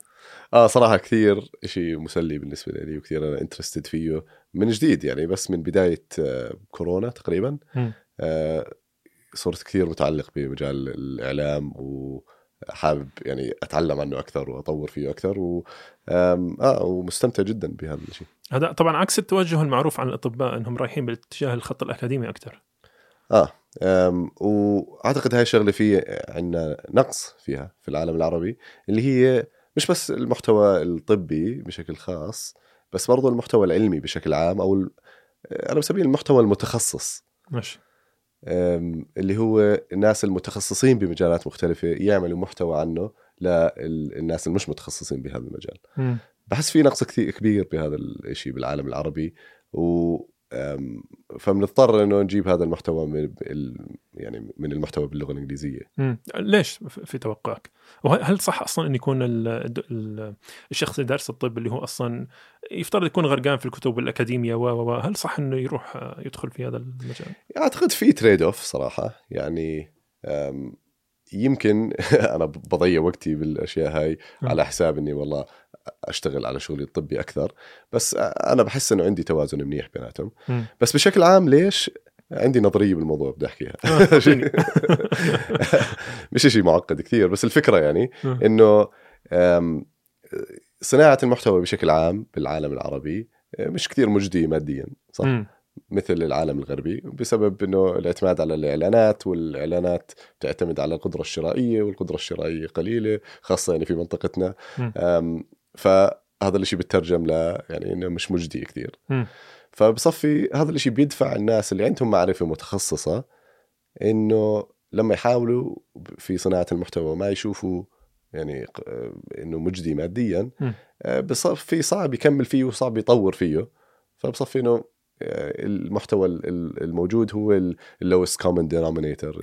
[SPEAKER 1] آه صراحة كثير شيء مسلي بالنسبة لي وكثير أنا انترستد فيه من جديد يعني بس من بداية آه، كورونا تقريبا. آه، صرت كثير متعلق بمجال الإعلام وحابب يعني أتعلم عنه أكثر وأطور فيه أكثر و آه ومستمتع جدا بهذا الشيء.
[SPEAKER 3] هذا طبعا عكس التوجه المعروف عن الأطباء إنهم رايحين باتجاه الخط الأكاديمي
[SPEAKER 1] أكثر. آه وأعتقد هاي الشغله في عندنا نقص فيها في العالم العربي اللي هي مش بس المحتوى الطبي بشكل خاص بس برضو المحتوى العلمي بشكل عام أو أنا بسميه المحتوى المتخصص.
[SPEAKER 3] ماشي.
[SPEAKER 1] اللي هو الناس المتخصصين بمجالات مختلفة يعملوا محتوى عنه للناس المش متخصصين بهذا المجال
[SPEAKER 3] مم.
[SPEAKER 1] بحس في نقص كثير كبير بهذا الشيء بالعالم العربي و فبنضطر إنه نجيب هذا المحتوى من. يعني من المحتوى باللغة الإنجليزية
[SPEAKER 3] مم. ليش في توقعك؟ وهل صح أصلا إن يكون ال ال الشخص اللي دارس الطب اللي هو أصلا يفترض يكون غرقان في الكتب والاكاديميا و هل صح إنه يروح آه، يدخل في هذا المجال؟
[SPEAKER 1] أعتقد في trade off صراحة يعني يمكن أنا بضيع وقتي بالأشياء هاي. على حساب إني والله أشتغل على شغلي الطبي أكثر بس أنا بحس إنه عندي توازن منيح بيناتهم. بس بشكل عام ليش عندي نظرية بالموضوع بدي أحكيها
[SPEAKER 3] آه،.
[SPEAKER 1] مش شيء معقد كثير بس الفكرة يعني
[SPEAKER 3] آه.
[SPEAKER 1] إنه صناعة المحتوى بشكل عام بالعالم العربي أه، مش كثير مجدي ماديا صح. مثل العالم الغربي بسبب إنه الاعتماد على الإعلانات والإعلانات تعتمد على القدرة الشرائية والقدرة الشرائية قليلة خاصة يعني في منطقتنا
[SPEAKER 3] مم.
[SPEAKER 1] أم، ف هذا الشيء بترجم ل يعني إنه مش مجدي كثير. فبصفي هذا الشيء بيدفع الناس اللي عندهم معرفة متخصصة إنه لما يحاولوا في صناعة المحتوى ما يشوفوا يعني إنه مجدي ماديا. آه، بصفي صعب يكمل فيه وصعب يطور فيه فبصفي إنه المحتوى ال- ال- الموجود هو ال lowest common denominator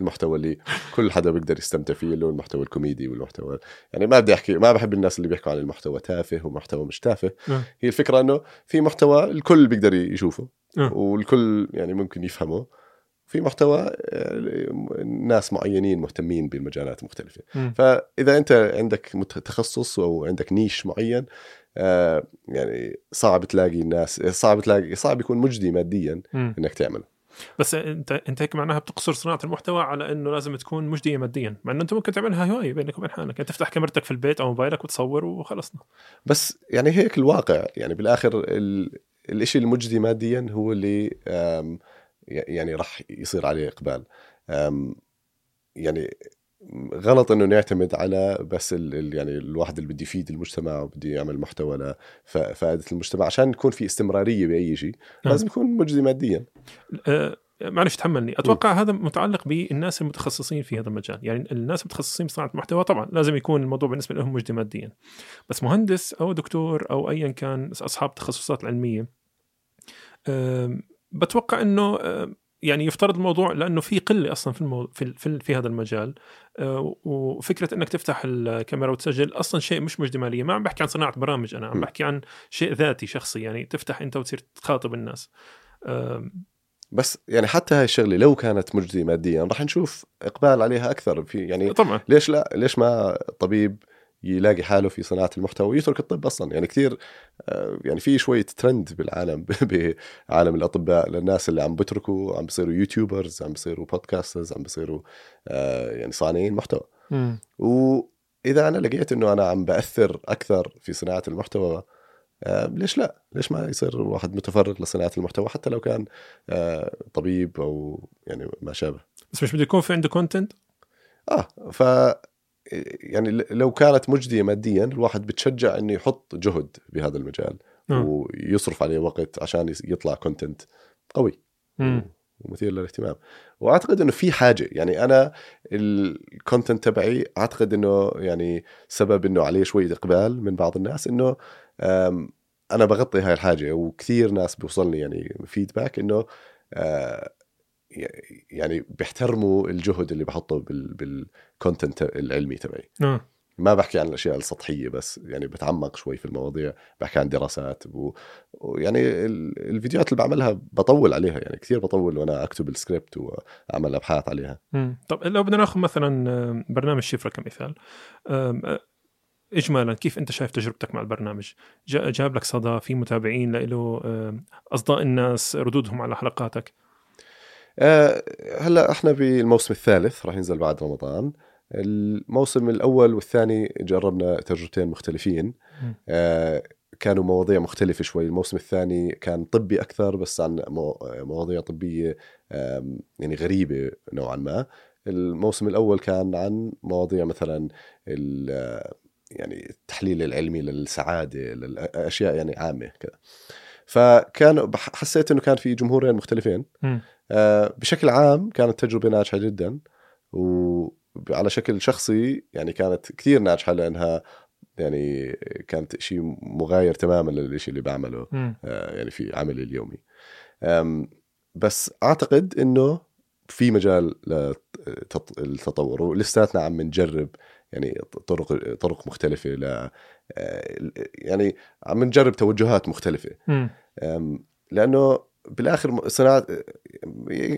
[SPEAKER 1] المحتوى اللي كل حدا بيقدر يستمتع فيه اللي هو المحتوى الكوميدي والمحتوى يعني ما بدي أحكي ما بحب الناس اللي بيحكوا عن المحتوى تافه ومحتوى مش تافه
[SPEAKER 3] نعم.
[SPEAKER 1] هي الفكرة إنه في محتوى الكل بيقدر يشوفه
[SPEAKER 3] آه.
[SPEAKER 1] والكل يعني ممكن يفهمه في محتوى آه، ناس معينين مهتمين بالمجالات المختلفه
[SPEAKER 3] مم.
[SPEAKER 1] فإذا أنت عندك تخصص أو عندك نيش معين آه، يعني صعب تلاقي الناس صعب تلاقي صعب يكون مجدي ماديا
[SPEAKER 3] مم.
[SPEAKER 1] إنك تعمله.
[SPEAKER 3] بس أنت أنت هيك معناها بتقصر صناعة المحتوى على إنه لازم تكون مجدية ماديا مع إنه أنت ممكن تعملها هواية بينك وبين حالك. يعني تفتح كاميرتك في البيت أو موبايلك وتصور وخلصنا.
[SPEAKER 1] بس يعني هيك الواقع. يعني بالآخر ال... الإشي المجدي ماديا هو اللي يعني راح يصير عليه إقبال. يعني غلط إنه نعتمد على بس ال... ال- يعني الواحد اللي بده يفيد المجتمع وبده يعمل محتوى لفائده المجتمع عشان يكون في استمرارية بأي شيء
[SPEAKER 3] نعم.
[SPEAKER 1] لازم يكون مجدي ماديا.
[SPEAKER 3] آه، معلش تحملني. أتوقع هذا متعلق بالناس المتخصصين في هذا المجال. يعني الناس المتخصصين بصناعه المحتوى طبعا لازم يكون الموضوع بالنسبة لهم مجدي ماديا. بس مهندس أو دكتور أو ايا كان أصحاب التخصصات العلميه آم، بتوقع إنه آم، يعني يفترض الموضوع لأنه في قلة أصلا في المو... في في, في هذا المجال. آه، وفكرة إنك تفتح الكاميرا وتسجل أصلا شيء مش مجدي ماليا ما عم بحكي عن صناعة برامج أنا عم. بحكي عن شيء ذاتي شخصي يعني تفتح أنت وتصير تخاطب الناس.
[SPEAKER 1] بس يعني حتى هاي الشغلة لو كانت مجدي ماديا راح نشوف إقبال عليها أكثر. في يعني
[SPEAKER 3] طبعا.
[SPEAKER 1] ليش لا؟ ليش ما طبيب يلاقي حاله في صناعة المحتوى ويترك الطب أصلا. يعني كثير آه، يعني في شوية ترند بالعالم بعالم الأطباء. للناس اللي عم بتركوا عم بيصيروا YouTubers عم بيصيروا podcasters عم بيصيروا آه، يعني صانعين محتوى. وإذا أنا لقيت إنه أنا عم بأثر أكثر في صناعة المحتوى آه، ليش لا؟ ليش ما يصير واحد متفرغ لصناعة المحتوى حتى لو كان طبيب أو يعني ما شابه؟
[SPEAKER 3] بس مش بده يكون في عنده content
[SPEAKER 1] آه ف يعني لو كانت مجدية ماديا الواحد بتشجع إنه يحط جهد بهذا المجال
[SPEAKER 3] نعم.
[SPEAKER 1] ويصرف عليه وقت عشان يطلع content قوي ومثير للاهتمام وأعتقد إنه في حاجة يعني أنا ال content تبعي أعتقد إنه يعني سبب إنه عليه شوية إقبال من بعض الناس إنه أنا بغطي هاي الحاجة وكثير ناس بيوصلني يعني feedback إنه آه، يعني بيحترموا الجهد اللي بحطه بال- بال content العلمي تبعي.
[SPEAKER 3] آه
[SPEAKER 1] ما بحكي عن الأشياء السطحية بس يعني بتعمق شوي في المواضيع بحكي عن دراسات و- ويعني ال- الفيديوهات اللي بعملها بطول عليها يعني كثير بطول وأنا أكتب السكريبت وأعمل أبحاث عليها.
[SPEAKER 3] مم. طب لو بدنا ناخذ مثلا برنامج شفره كمثال آه، اجمالا كيف أنت شايف تجربتك مع البرنامج؟ جا- جاب لك صدى في متابعين له أصداء الناس ردودهم على حلقاتك.
[SPEAKER 1] آه، هلا إحنا بالموسم الثالث راح ينزل بعد رمضان. الموسم الأول والثاني جربنا تجربتين مختلفين. آه، كانوا مواضيع مختلفة شوي. الموسم الثاني كان طبي أكثر بس عن مو- مواضيع طبية يعني غريبة نوعا ما. الموسم الأول كان عن مواضيع مثلا يعني التحليل العلمي للسعادة للأشياء يعني عامة كذا. فكان حسيت إنه كان في جمهورين مختلفين. بشكل عام كانت تجربة ناجحة جدا وعلى شكل شخصي يعني كانت كثير ناجحة لأنها يعني كانت شيء مغاير تماما للشيء اللي بعمله
[SPEAKER 3] مم.
[SPEAKER 1] آه، يعني في عملي اليومي بس أعتقد أنه في مجال للتطور ولساتنا عم نجرب يعني طرق طرق مختلفة ل آه، يعني عم نجرب توجهات مختلفة
[SPEAKER 3] مم.
[SPEAKER 1] أم، لأنه بالآخر صناعة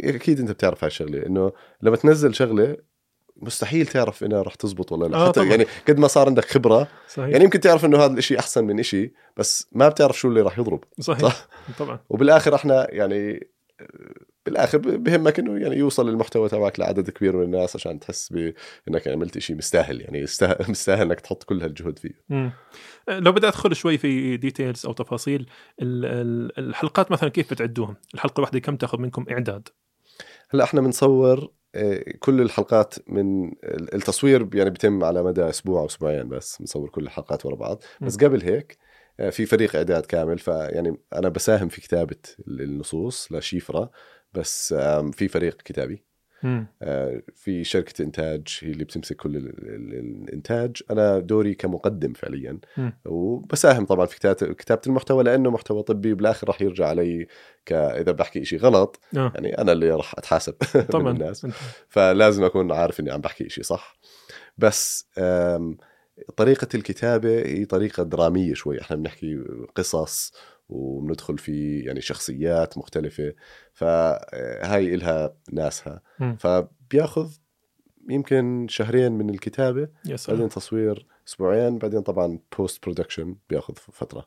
[SPEAKER 1] أكيد أنت بتعرف هالشغله إنه لما تنزل شغلة مستحيل تعرف إنها رح تزبط ولا لا.
[SPEAKER 3] آه
[SPEAKER 1] حتى
[SPEAKER 3] طبعاً.
[SPEAKER 1] يعني قد ما صار عندك خبرة
[SPEAKER 3] صحيح.
[SPEAKER 1] يعني يمكن تعرف إنه هذا الإشي أحسن من إشي بس ما بتعرف شو اللي رح يضرب
[SPEAKER 3] صحيح.
[SPEAKER 1] صح؟
[SPEAKER 3] طبعا.
[SPEAKER 1] وبالآخر إحنا يعني بالآخر بهمك إنه يعني يوصل المحتوى تبعك لعدد كبير من الناس عشان تحس بانك عملت شيء مستاهل يعني مستاهل إنك تحط كل هالجهد فيه
[SPEAKER 3] مم. لو بدي أدخل شوي في details أو تفاصيل ال- ال- الحلقات مثلا كيف بتعدوهم؟ الحلقة الواحدة كم تاخذ منكم إعداد؟
[SPEAKER 1] هلأ إحنا بنصور آه، كل الحلقات من التصوير يعني بيتم على مدى أسبوع أو أسبوعين بس بنصور كل الحلقات ورا بعض بس. قبل هيك في فريق اعداد كامل فيعني أنا بساهم في كتابة النصوص لشيفرا بس في فريق كتابي.
[SPEAKER 3] مم.
[SPEAKER 1] آه، في شركة إنتاج هي اللي بتمسك كل ال- ال- الإنتاج. أنا دوري كمقدم فعليا.
[SPEAKER 3] مم.
[SPEAKER 1] وبساهم طبعا في كتابه كتابة المحتوى لأنه محتوى طبي بالاخر راح يرجع علي ك إذا بحكي شيء غلط
[SPEAKER 3] آه.
[SPEAKER 1] يعني أنا اللي راح أتحاسب
[SPEAKER 3] طبعا.
[SPEAKER 1] من الناس فلازم أكون عارف إني عم بحكي شيء صح. بس طريقة الكتابة هي طريقة درامية شوي. إحنا بنحكي قصص وبندخل في يعني شخصيات مختلفة. فهاي إلها ناسها. فبياخذ يمكن شهرين من الكتابة.
[SPEAKER 3] سلام.
[SPEAKER 1] بعدين تصوير أسبوعين. بعدين طبعا post production بياخذ فترة.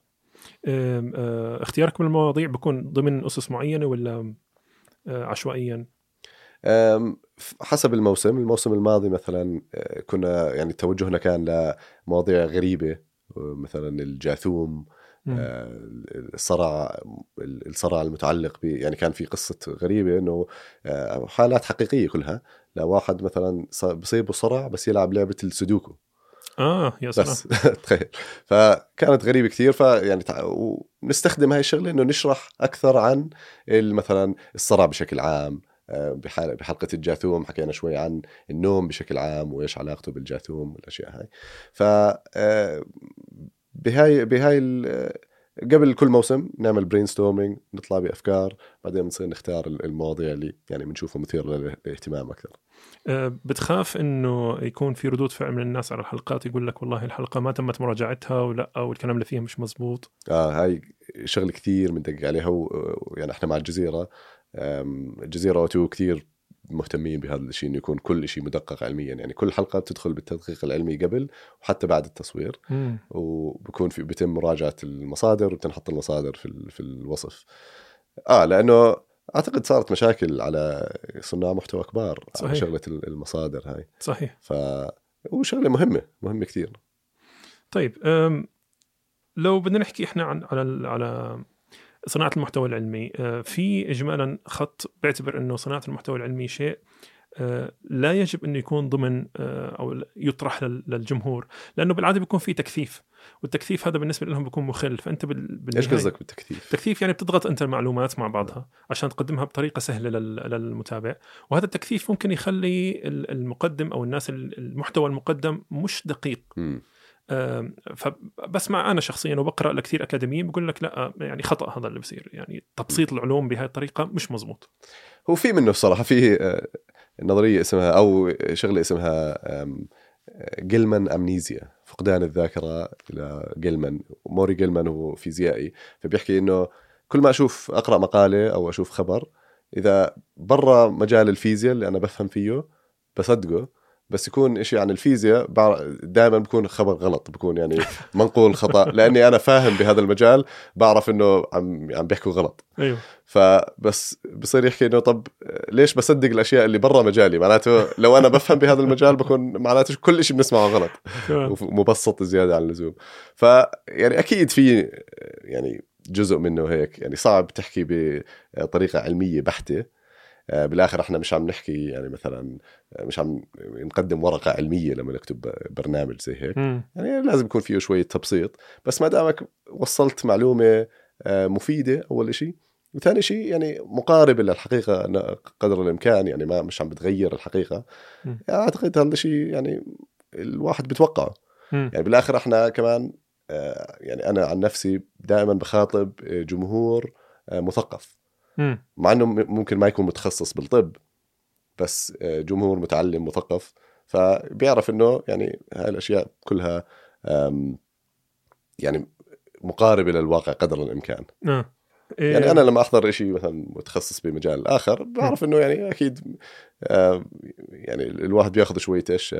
[SPEAKER 3] آه، اختيارك من المواضيع بيكون ضمن أسس معينة ولا آه، عشوائيا؟
[SPEAKER 1] حسب الموسم الموسم الماضي مثلا أه، كنا يعني توجهنا كان لمواضيع غريبة أه، مثلا الجاثوم. أه، الصرع الصرع المتعلق ب يعني كان في قصة غريبة إنه حالات حقيقية كلها لواحد مثلا بصيبه صرع بس يلعب لعبة السودوكو.
[SPEAKER 3] آه يا سلام.
[SPEAKER 1] بس تخيل. فكانت غريبة كثير فيعني تع- ونستخدم هاي الشغلة إنه نشرح أكثر عن مثلا الصرع بشكل عام آه، بحلقة الجاثوم حكينا شوي عن النوم بشكل عام وإيش علاقته بالجاثوم والأشياء هاي. ف آه، بهاي بهاي ال- قبل كل موسم نعمل brainstorming نطلع بأفكار بعدين بنصير نختار المواضيع اللي يعني بنشوفها مثيرة للاهتمام أكثر.
[SPEAKER 3] آه، بتخاف إنه يكون في ردود فعل من الناس على الحلقات يقول لك والله الحلقة ما تمت مراجعتها ولا أو الكلام اللي فيها مش مزبوط؟
[SPEAKER 1] آه هاي شغله كثير بندقق عليها يعني إحنا مع الجزيرة الجزيرة اوتو كثير مهتمين بهذا الشيء إنه يكون كل شيء مدقق علميا. يعني كل حلقة بتدخل بالتدقيق العلمي قبل وحتى بعد التصوير.
[SPEAKER 3] مم.
[SPEAKER 1] وبكون في بيتم مراجعة المصادر وبتنحط المصادر في في الوصف. آه لأنه أعتقد صارت مشاكل على صناع محتوى كبار
[SPEAKER 3] صحيح.
[SPEAKER 1] على شغلة ال- المصادر هاي.
[SPEAKER 3] صحيح.
[SPEAKER 1] ف وشغلة مهمة مهمة كثير.
[SPEAKER 3] طيب لو بدنا نحكي إحنا عن على على صناعة المحتوى العلمي آه، في اجمالا خط بيعتبر إنه صناعة المحتوى العلمي شيء آه، لا يجب إنه يكون ضمن آه، أو يطرح لل- للجمهور لأنه بالعادة بيكون في تكثيف والتكثيف هذا بالنسبة لهم بيكون مخل فأنت بال...
[SPEAKER 1] إيش
[SPEAKER 3] بالنهاية-
[SPEAKER 1] قصدك بالتكثيف؟
[SPEAKER 3] تكثيف يعني بتضغط أنت المعلومات مع بعضها عشان تقدمها بطريقة سهلة لل- للمتابع وهذا التكثيف ممكن يخلي ال- المقدم أو الناس ال- المحتوى المقدم مش دقيق
[SPEAKER 1] مم.
[SPEAKER 3] فبسمع أنا شخصيا وبقرأ لكثير اكاديميين بقول لك لا يعني خطأ هذا اللي بصير. يعني تبسيط العلوم بهذه الطريقة مش مزبوط
[SPEAKER 1] هو في منه الصراحة في آه، نظرية اسمها أو شغلة اسمها جيلمان أمنيزيا فقدان الذاكرة إلى جيلمان موري جيلمان هو فيزيائي فبيحكي إنه كل ما أشوف أقرأ مقالة أو أشوف خبر إذا برا مجال الفيزياء اللي أنا بفهم فيه بصدقه بس يكون إشي عن الفيزياء دائما بكون خبر غلط بكون يعني منقول خطأ. لأني أنا فاهم بهذا المجال بعرف إنه عم عم بيحكوا غلط.
[SPEAKER 3] أيوه.
[SPEAKER 1] فبس بصير يحكي إنه طب ليش بصدق الأشياء اللي برا مجالي؟ معناته لو أنا بفهم بهذا المجال بكون معناته كل شيء بنسمعه غلط. ومبسط زيادة عن اللزوم. ف يعني أكيد في يعني جزء منه هيك يعني صعب تحكي بطريقة علمية بحتة. بالآخر إحنا مش عم نحكي يعني مثلا مش عم نقدم ورقة علمية لما نكتب برنامج زي هيك. يعني لازم يكون فيه شوية تبسيط بس ما دامك وصلت معلومة آه، مفيدة أول شيء وثاني شيء يعني مقاربة للحقيقة قدر الإمكان يعني ما مش عم بتغير
[SPEAKER 3] الحقيقة.
[SPEAKER 1] يعني أعتقد هذا الشيء يعني الواحد بتوقعه. يعني بالآخر إحنا كمان آه، يعني أنا عن نفسي دائما بخاطب آه، جمهور آه، مثقف مع إنه ممكن ما يكون متخصص بالطب بس آه، جمهور متعلم مثقف فبيعرف إنه يعني هاي الأشياء كلها يعني مقاربة للواقع قدر الإمكان.
[SPEAKER 3] آه. إيه،
[SPEAKER 1] يعني أنا لما أحضر شيء مثلا متخصص بمجال آخر بعرف إنه يعني أكيد آم، يعني الواحد بياخذ شوية إيش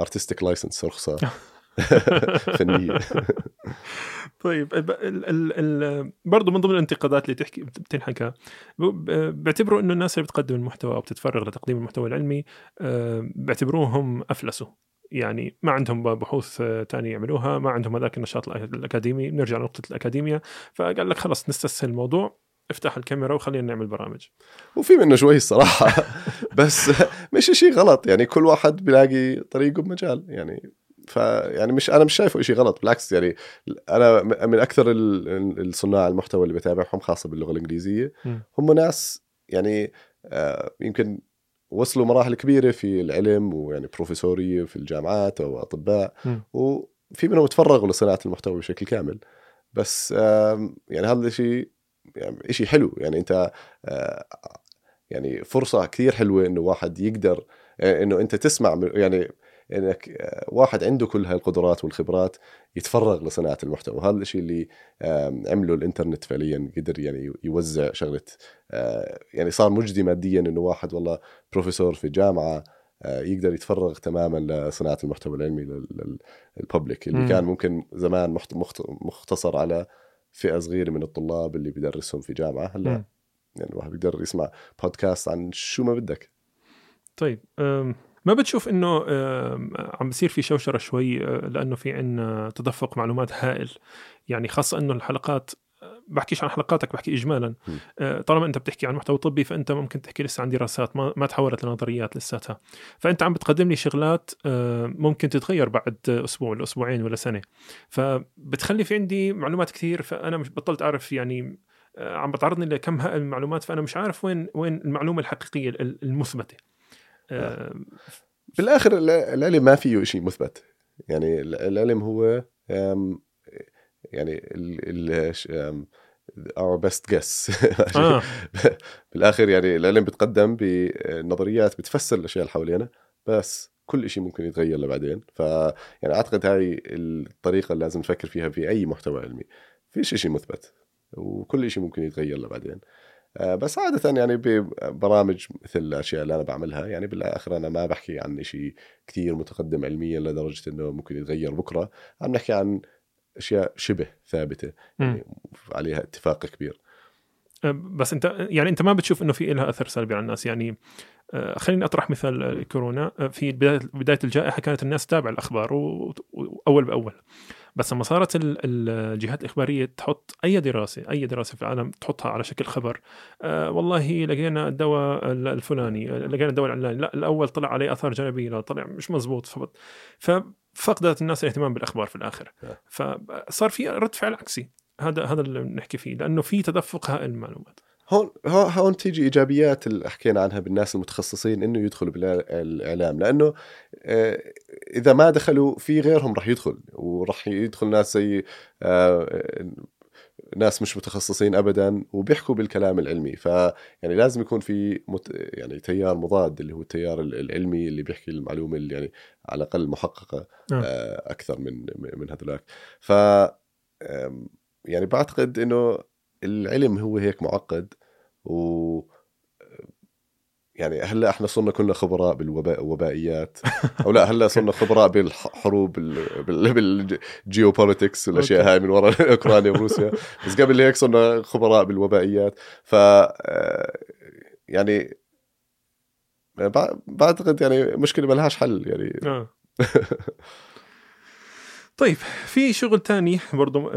[SPEAKER 1] artistic license رخصة فنية.
[SPEAKER 3] طيب ال ال ال برضه من ضمن الانتقادات اللي تحكي بتنحكى بيعتبروا إنه الناس اللي بتقدم المحتوى أو بتتفرغ لتقديم المحتوى العلمي آه، بيعتبروهم أفلسوا. يعني ما عندهم بحوث آه، تانية يعملوها ما عندهم هذاك النشاط الأ- الأكاديمي. بنرجع لنقطة الاكاديميا فقال لك خلص نستسهل الموضوع افتح الكاميرا وخلينا نعمل برامج.
[SPEAKER 1] وفي منه شوي الصراحة. بس مش شيء غلط. يعني كل واحد بيلاقي طريقه بمجال. يعني فيعني مش أنا مش شايفه شيء غلط بالعكس يعني أنا من أكثر ال- الصناع المحتوى اللي بتابعهم خاصة باللغة
[SPEAKER 3] الإنجليزية.
[SPEAKER 1] هم ناس يعني آه، يمكن وصلوا مراحل كبيرة في العلم ويعني بروفيسورية في الجامعات أو أطباء
[SPEAKER 3] م.
[SPEAKER 1] وفي منهم تفرغوا لصناعة المحتوى بشكل كامل بس يعني هذا الشيء يعني شيء حلو يعني أنت آه، يعني فرصة كثير حلوة إنه واحد يقدر آه، إنه أنت تسمع يعني إنك آه، واحد عنده كل هاي القدرات والخبرات يتفرغ لصناعة المحتوى وهذا الشيء اللي عمله الإنترنت فعليا قدر يعني يوزع شغلة آه، يعني صار مجدي ماديا إنه واحد والله بروفيسور في جامعة آه، يقدر يتفرغ تماما لصناعة المحتوى العلمي للببليك اللي
[SPEAKER 3] مم.
[SPEAKER 1] كان ممكن زمان مخت- مخت- مختصر على فئة صغيرة من الطلاب اللي بدرسهم في جامعة
[SPEAKER 3] هلأ.
[SPEAKER 1] يعني الواحد بيقدر يسمع بودكاست عن شو ما بدك
[SPEAKER 3] طيب ما بتشوف إنه عم بصير في شوشرة شوي أه، لأنه في عنا تدفق معلومات هائل. يعني خاصة إنه الحلقات أه، بحكيش عن حلقاتك بحكي اجمالا. طالما أنت بتحكي عن محتوى طبي فأنت ممكن تحكي لسه عن دراسات ما, ما تحولت لنظريات لساتها. فأنت عم بتقدم لي شغلات ممكن تتغير بعد أسبوع ولا أسبوعين ولا سنة. فبتخلي في عندي معلومات كثير فأنا مش بطلت أعرف يعني عم بتعرضني لكم هائل من المعلومات فأنا مش عارف وين وين المعلومة الحقيقية ال- المثبتة.
[SPEAKER 1] بالآخر الع- العلم ما فيه شيء مثبت. يعني ال- العلم هو يعني ال best guess.
[SPEAKER 3] آه.
[SPEAKER 1] بالآخر يعني العلم بتقدم بنظريات بتفسر الأشياء اللي حوالينا بس كل شيء ممكن يتغير لبعدين. ف يعني أعتقد هاي الطريقة اللي لازم نفكر فيها في أي محتوى علمي. فيش شيء مثبت وكل شيء ممكن يتغير لبعدين. آه، بس عادة يعني ببرامج مثل الأشياء اللي أنا بعملها يعني بالآخر أنا ما بحكي عن شيء كثير متقدم علميا لدرجة إنه ممكن يتغير بكرة. عم نحكي عن أشياء شبه ثابتة يعني عليها اتفاق كبير.
[SPEAKER 3] بس أنت يعني أنت ما بتشوف إنه في لها أثر سلبي على الناس. يعني آه، خليني أطرح مثال كورونا. آه، في بداية بداية الجائحة كانت الناس تتابع الأخبار واول بأول. بس لما صارت ال- الجهات الإخبارية تحط أي دراسة أي دراسة في العالم تحطها على شكل خبر والله لقينا الدواء ال- الفلاني لقينا الدواء العلاني. لا الأول طلع عليه آثار جانبية لا طلع مش مزبوط ففقدت الناس الاهتمام بالأخبار في الآخر.
[SPEAKER 1] نعم.
[SPEAKER 3] فصار في رد فعل عكسي. هذا هذا اللي بنحكي فيه لأنه في تدفق هائل المعلومات.
[SPEAKER 1] هون هون تيجي إيجابيات اللي حكينا عنها بالناس المتخصصين إنه يدخلوا بالاعلام لأنه آه، إذا ما دخلوا في غيرهم راح يدخل وراح يدخل ناس زي آه، ناس مش متخصصين ابدا وبيحكوا بالكلام العلمي. فيعني لازم يكون في مت يعني تيار مضاد اللي هو التيار العلمي اللي بيحكي المعلومة اللي يعني على الأقل محققة
[SPEAKER 3] نعم.
[SPEAKER 1] آه، أكثر من من هذولاك. ف يعني بعتقد إنه العلم هو هيك معقد و يعني هلأ إحنا صرنا كلنا خبراء بالوباء وبائيات أو لا هلأ صرنا خبراء بالحروب بالجيوبوليتكس
[SPEAKER 3] والأشياء.
[SPEAKER 1] هاي من وراء أوكرانيا وروسيا بس قبل هيك صرنا خبراء بالوبائيات ف آه، يعني بع- بعتقد يعني مشكلة ما لهاش حل يعني
[SPEAKER 3] آه. طيب في شغل تاني برضو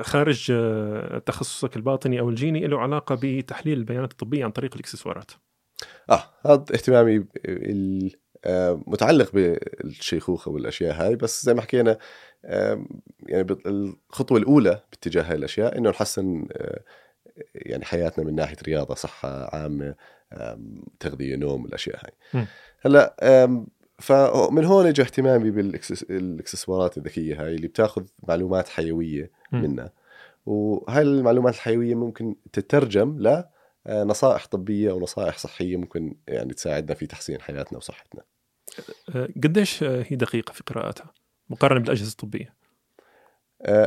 [SPEAKER 3] خارج آه، تخصصك الباطني أو الجيني له علاقة بتحليل البيانات الطبية عن طريق الإكسسوارات
[SPEAKER 1] آه هذا اهتمامي آه، متعلق بالشيخوخة والأشياء هاي بس زي ما حكينا آم، يعني الخطوة الأولى باتجاه هاي الأشياء إنه نحسن آه، يعني حياتنا من ناحية رياضة صحة عامة تغذية نوم الأشياء هاي. هلأ فمن هون اجى اهتمامي بالاكسسوارات الذكية هاي اللي بتاخذ معلومات
[SPEAKER 3] حيوية.
[SPEAKER 1] منا وهاي المعلومات الحيوية ممكن تترجم ل آه، طبية أو نصائح صحية ممكن يعني تساعدنا في تحسين حياتنا وصحتنا.
[SPEAKER 3] آه، قديش آه، هي دقيقة في قراءتها؟ مقارنة بالأجهزة
[SPEAKER 1] الطبية.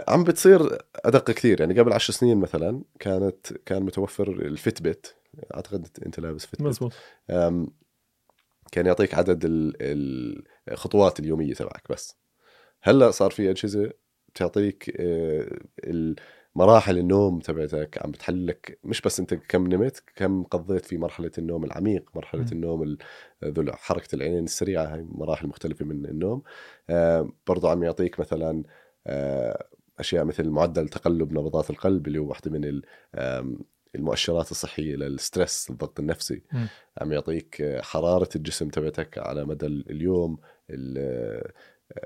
[SPEAKER 1] عم بتصير أدق كثير. يعني قبل عشر سنين مثلا كانت كان متوفر الفيتبت أعتقد أنت لابس فيتبت
[SPEAKER 3] مزبوط.
[SPEAKER 1] كان يعطيك عدد ال- الخطوات اليومية تبعك بس هلأ صار في أجهزة بتعطيك آه، مراحل النوم تبعتك عم بتحللك مش بس أنت كم نمت كم قضيت في مرحلة النوم العميق مرحلة
[SPEAKER 3] مم.
[SPEAKER 1] النوم ال- ذو حركة العينين السريعة هاي مراحل مختلفة من النوم آه، برضو عم يعطيك مثلا آه، أشياء مثل معدل تقلب نبضات القلب اللي هو واحدة من المؤشرات الصحية للستريس الضغط النفسي
[SPEAKER 3] مم.
[SPEAKER 1] عم يعطيك حرارة الجسم تبعتك على مدى اليوم ال-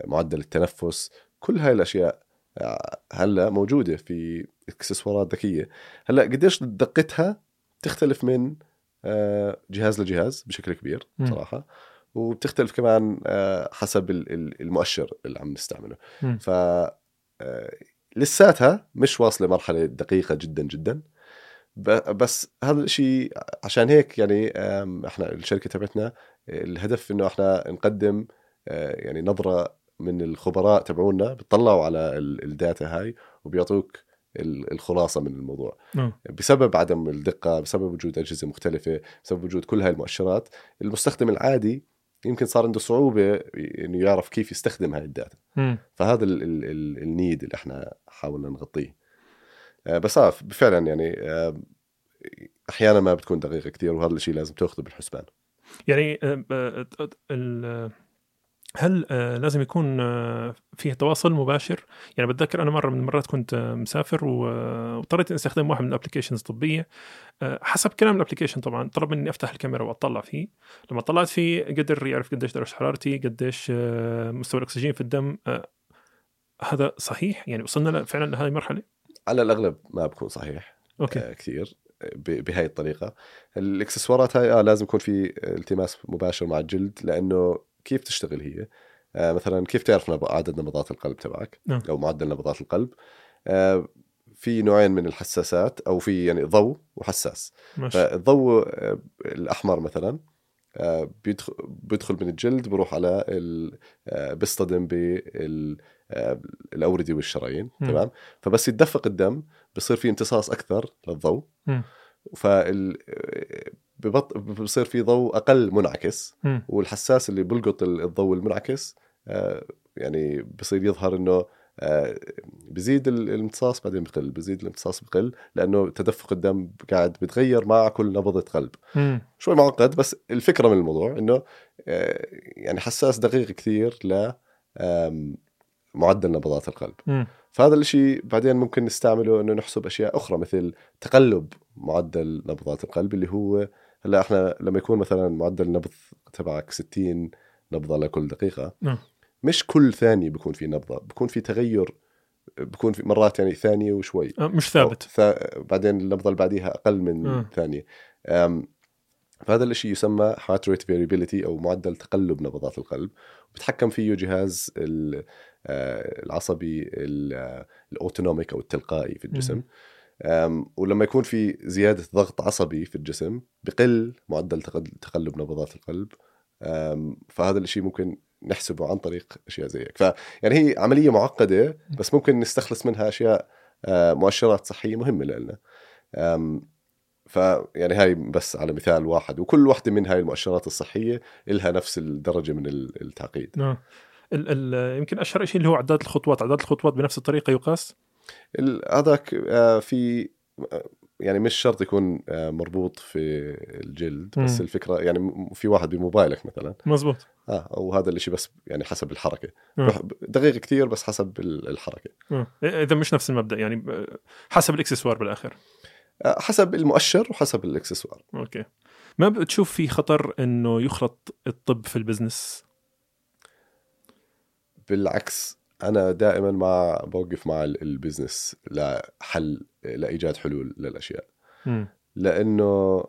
[SPEAKER 1] معدل التنفس كل هاي الأشياء آه، هلأ موجودة في إكسسوارات ذكية هلأ قديش دقتها تختلف من آه، جهاز لجهاز بشكل كبير. صراحة وبتختلف كمان آه، حسب ال- ال- المؤشر اللي عم نستعمله. ف لساتها مش واصلة مرحلة دقيقة جدا جدا بس هذا الشيء عشان هيك يعني إحنا الشركة تبعتنا الهدف إنه إحنا نقدم آه، يعني نظرة من الخبراء تبعونا بيطلعوا على ال- ال data هاي وبيعطوك ال- الخلاصة من الموضوع
[SPEAKER 3] آه.
[SPEAKER 1] بسبب عدم الدقة بسبب وجود أجهزة مختلفة بسبب وجود كل هاي المؤشرات المستخدم العادي يمكن صار عنده صعوبة إنه يعرف كيف يستخدم هاي ال data
[SPEAKER 3] مم.
[SPEAKER 1] فهذا ال ال ال ال need اللي إحنا حاولنا نغطيه بس آه فعلا يعني آه، أحيانا ما بتكون دقيقة كثير وهذا الشيء لازم تأخذه بالحسبان.
[SPEAKER 3] يعني آه، آه، هل آه، لازم يكون آه، فيه تواصل مباشر؟ يعني بتذكر أنا مرة من المرات كنت آه، مسافر آه، واضطريت إني أستخدم واحد من ال applications الطبية. آه، حسب كلام ال application طبعا طلب مني أفتح الكاميرا وأطلع فيه. لما طلعت فيه قدر يعرف قديش درجة حرارتي قديش آه، مستوى الأكسجين في الدم. آه، هذا صحيح؟ يعني وصلنا فعلا لهذه المرحلة؟
[SPEAKER 1] على الأغلب ما بكون صحيح
[SPEAKER 3] أوكي.
[SPEAKER 1] آه، كثير بهاي الطريقة. الإكسسوارات هاي آه لازم يكون في التماس مباشر مع الجلد لأنه كيف تشتغل هي؟ آه مثلا كيف تعرف عدد نبضات القلب تبعك؟
[SPEAKER 3] نعم.
[SPEAKER 1] أو معدل نبضات القلب؟ آه في نوعين من الحساسات أو في يعني ضوء وحساس.
[SPEAKER 3] ماشي.
[SPEAKER 1] فالضوء آه، الأحمر مثلا آه، بيدخل من الجلد بروح على آه، بيصطدم بالاورده والشرايين. تمام فبس يتدفق الدم بصير في امتصاص أكثر للضوء. فال ببط... بصير في ضوء أقل منعكس. والحساس اللي بلقط ال- الضوء المنعكس آه، يعني بصير يظهر إنه آه، بزيد ال- الامتصاص بعدين بقل بزيد الامتصاص بقل لأنه تدفق الدم قاعد بتغير مع كل نبضة قلب
[SPEAKER 3] مم.
[SPEAKER 1] شوي معقد بس الفكرة من الموضوع إنه آه، يعني حساس دقيق كثير ل معدل نبضات القلب
[SPEAKER 3] مم.
[SPEAKER 1] فهذا الشيء بعدين ممكن نستعمله إنه نحسب أشياء أخرى مثل تقلب معدل نبضات القلب اللي هو هلأ إحنا لما يكون مثلا معدل النبض تبعك 60 نبضة لكل دقيقة
[SPEAKER 3] نعم.
[SPEAKER 1] مش كل ثانية بكون في نبضة بكون في تغير بكون في مرات يعني ثانية وشوي
[SPEAKER 3] آه، مش ثابت
[SPEAKER 1] ثا... بعدين اللفظه اللي بعديها أقل من
[SPEAKER 3] آه.
[SPEAKER 1] ثانية أم... فهذا الشيء يسمى rate variability أو معدل تقلب نبضات القلب بتحكم فيه جهاز ال- العصبي ال- آه، الأوتونوميك أو التلقائي في الجسم. ولما يكون في زيادة ضغط عصبي في الجسم بقل معدل تقل- تقلب نبضات القلب. فهذا الشيء ممكن نحسبه عن طريق أشياء زي هيك. فيعني هي عملية معقدة بس ممكن نستخلص منها أشياء آه، مؤشرات صحية مهمة لنا. فيعني هاي بس على مثال واحد وكل واحدة من هاي المؤشرات الصحية إلها نفس الدرجة من ال- التعقيد.
[SPEAKER 3] نعم. ال ال يمكن أشهر شيء اللي هو عداد الخطوات عداد الخطوات بنفس الطريقة يقاس؟
[SPEAKER 1] هذاك آه، في آه، يعني مش شرط يكون آه، مربوط في الجلد بس
[SPEAKER 3] مم.
[SPEAKER 1] الفكرة يعني م- في واحد بموبايلك مثلا.
[SPEAKER 3] مزبوط.
[SPEAKER 1] آه أو هذا الشيء بس يعني حسب الحركة. بح- دقيق كثير بس حسب ال- الحركة.
[SPEAKER 3] آه. إذا مش نفس المبدأ يعني حسب الإكسسوار
[SPEAKER 1] بالآخر. حسب المؤشر وحسب الإكسسوار.
[SPEAKER 3] okay. ما بتشوف في خطر إنه يخلط الطب في ال business؟
[SPEAKER 1] بالعكس أنا دائما ما بوقف مع ال- ال business لحل لإيجاد حلول للأشياء
[SPEAKER 3] مم.
[SPEAKER 1] لأنه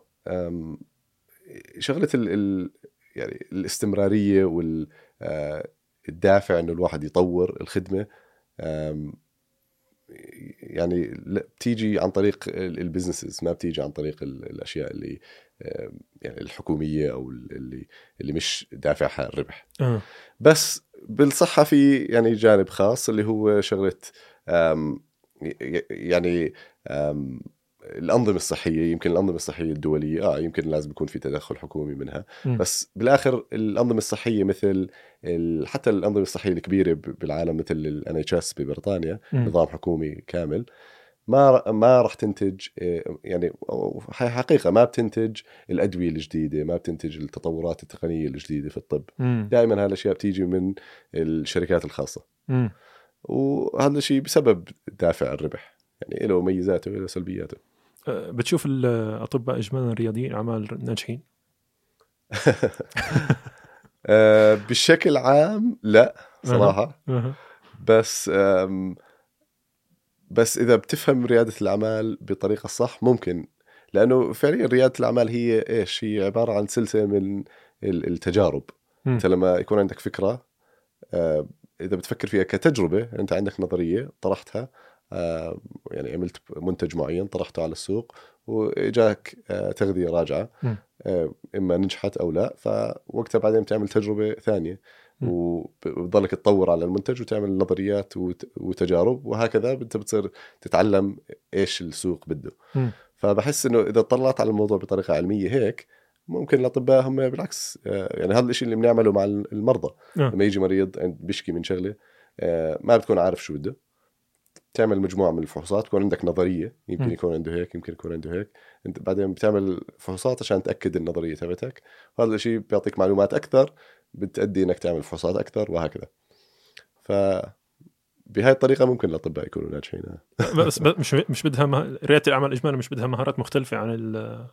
[SPEAKER 1] شغلة ال ال يعني الاستمرارية والدافع إنه الواحد يطور الخدمة يعني بتيجي عن طريق ال- البزنسز ما بتيجي عن طريق ال- الأشياء اللي يعني الحكومية أو ال- اللي اللي مش دافعها الربح
[SPEAKER 3] آه.
[SPEAKER 1] بس بالصحة في يعني جانب خاص اللي هو ي- يعني الأنظمة الصحية يمكن الأنظمة الصحية الدولية آه يمكن لازم يكون في تدخل حكومي منها
[SPEAKER 3] مم.
[SPEAKER 1] بس بالآخر الأنظمة الصحية مثل ال- حتى الأنظمة الصحية الكبيرة بالعالم مثل ال NHS ببريطانيا. نظام حكومي كامل ما ما راح تنتج إيه، يعني حقيقة ما بتنتج الأدوية الجديدة ما بتنتج التطورات التقنية الجديدة في الطب
[SPEAKER 3] مم.
[SPEAKER 1] دائما هالاشياء بتيجي من الشركات الخاصة
[SPEAKER 3] مم.
[SPEAKER 1] وهذا الشيء بسبب دافع الربح يعني له ميزاته وله سلبياته
[SPEAKER 3] أه، بتشوف الاطباء اجمالا رياضيين أعمال ناجحين
[SPEAKER 1] آه، بشكل عام لا
[SPEAKER 3] صراحة.
[SPEAKER 1] بس بس إذا بتفهم ريادة الأعمال بطريقة صح ممكن لأنه فعليا ريادة الأعمال هي إيش هي عبارة عن سلسلة من ال- التجارب. انت لما يكون عندك فكرة آه، إذا بتفكر فيها كتجربة أنت عندك نظرية طرحتها آه، يعني عملت منتج معين طرحته على السوق وإجاك آه،
[SPEAKER 3] تغذية
[SPEAKER 1] راجعة إما نجحت أو لا فوقتها بعدين بتعمل تجربة
[SPEAKER 3] ثانية.
[SPEAKER 1] وبتضلك تطور على المنتج وتعمل نظريات وت- وتجارب وهكذا انت بتصير تتعلم إيش السوق بده
[SPEAKER 3] مم.
[SPEAKER 1] فبحس إنه إذا طلعت على الموضوع بطريقة علمية هيك ممكن الاطباء هم بالعكس آه، يعني هذا الشيء اللي بنعمله مع المرضى
[SPEAKER 3] آه.
[SPEAKER 1] لما يجي مريض بيشكي من شغلة آه، ما بتكون عارف شو بده تعمل مجموعة من الفحوصات بكون عندك نظرية يمكن. يكون عنده هيك يمكن يكون عنده هيك. انت بعدين بتعمل فحوصات عشان تأكد النظرية تبعتك. وهذا الشيء بيعطيك معلومات أكثر بتأدي إنك تعمل فحوصات أكثر وهكذا. ف بهاي الطريقة ممكن الأطباء يكونوا ناجحين.
[SPEAKER 3] بس مش مش بدها مه... ريادة الأعمال اجمالا مش بدها مهارات مختلفة عن ال-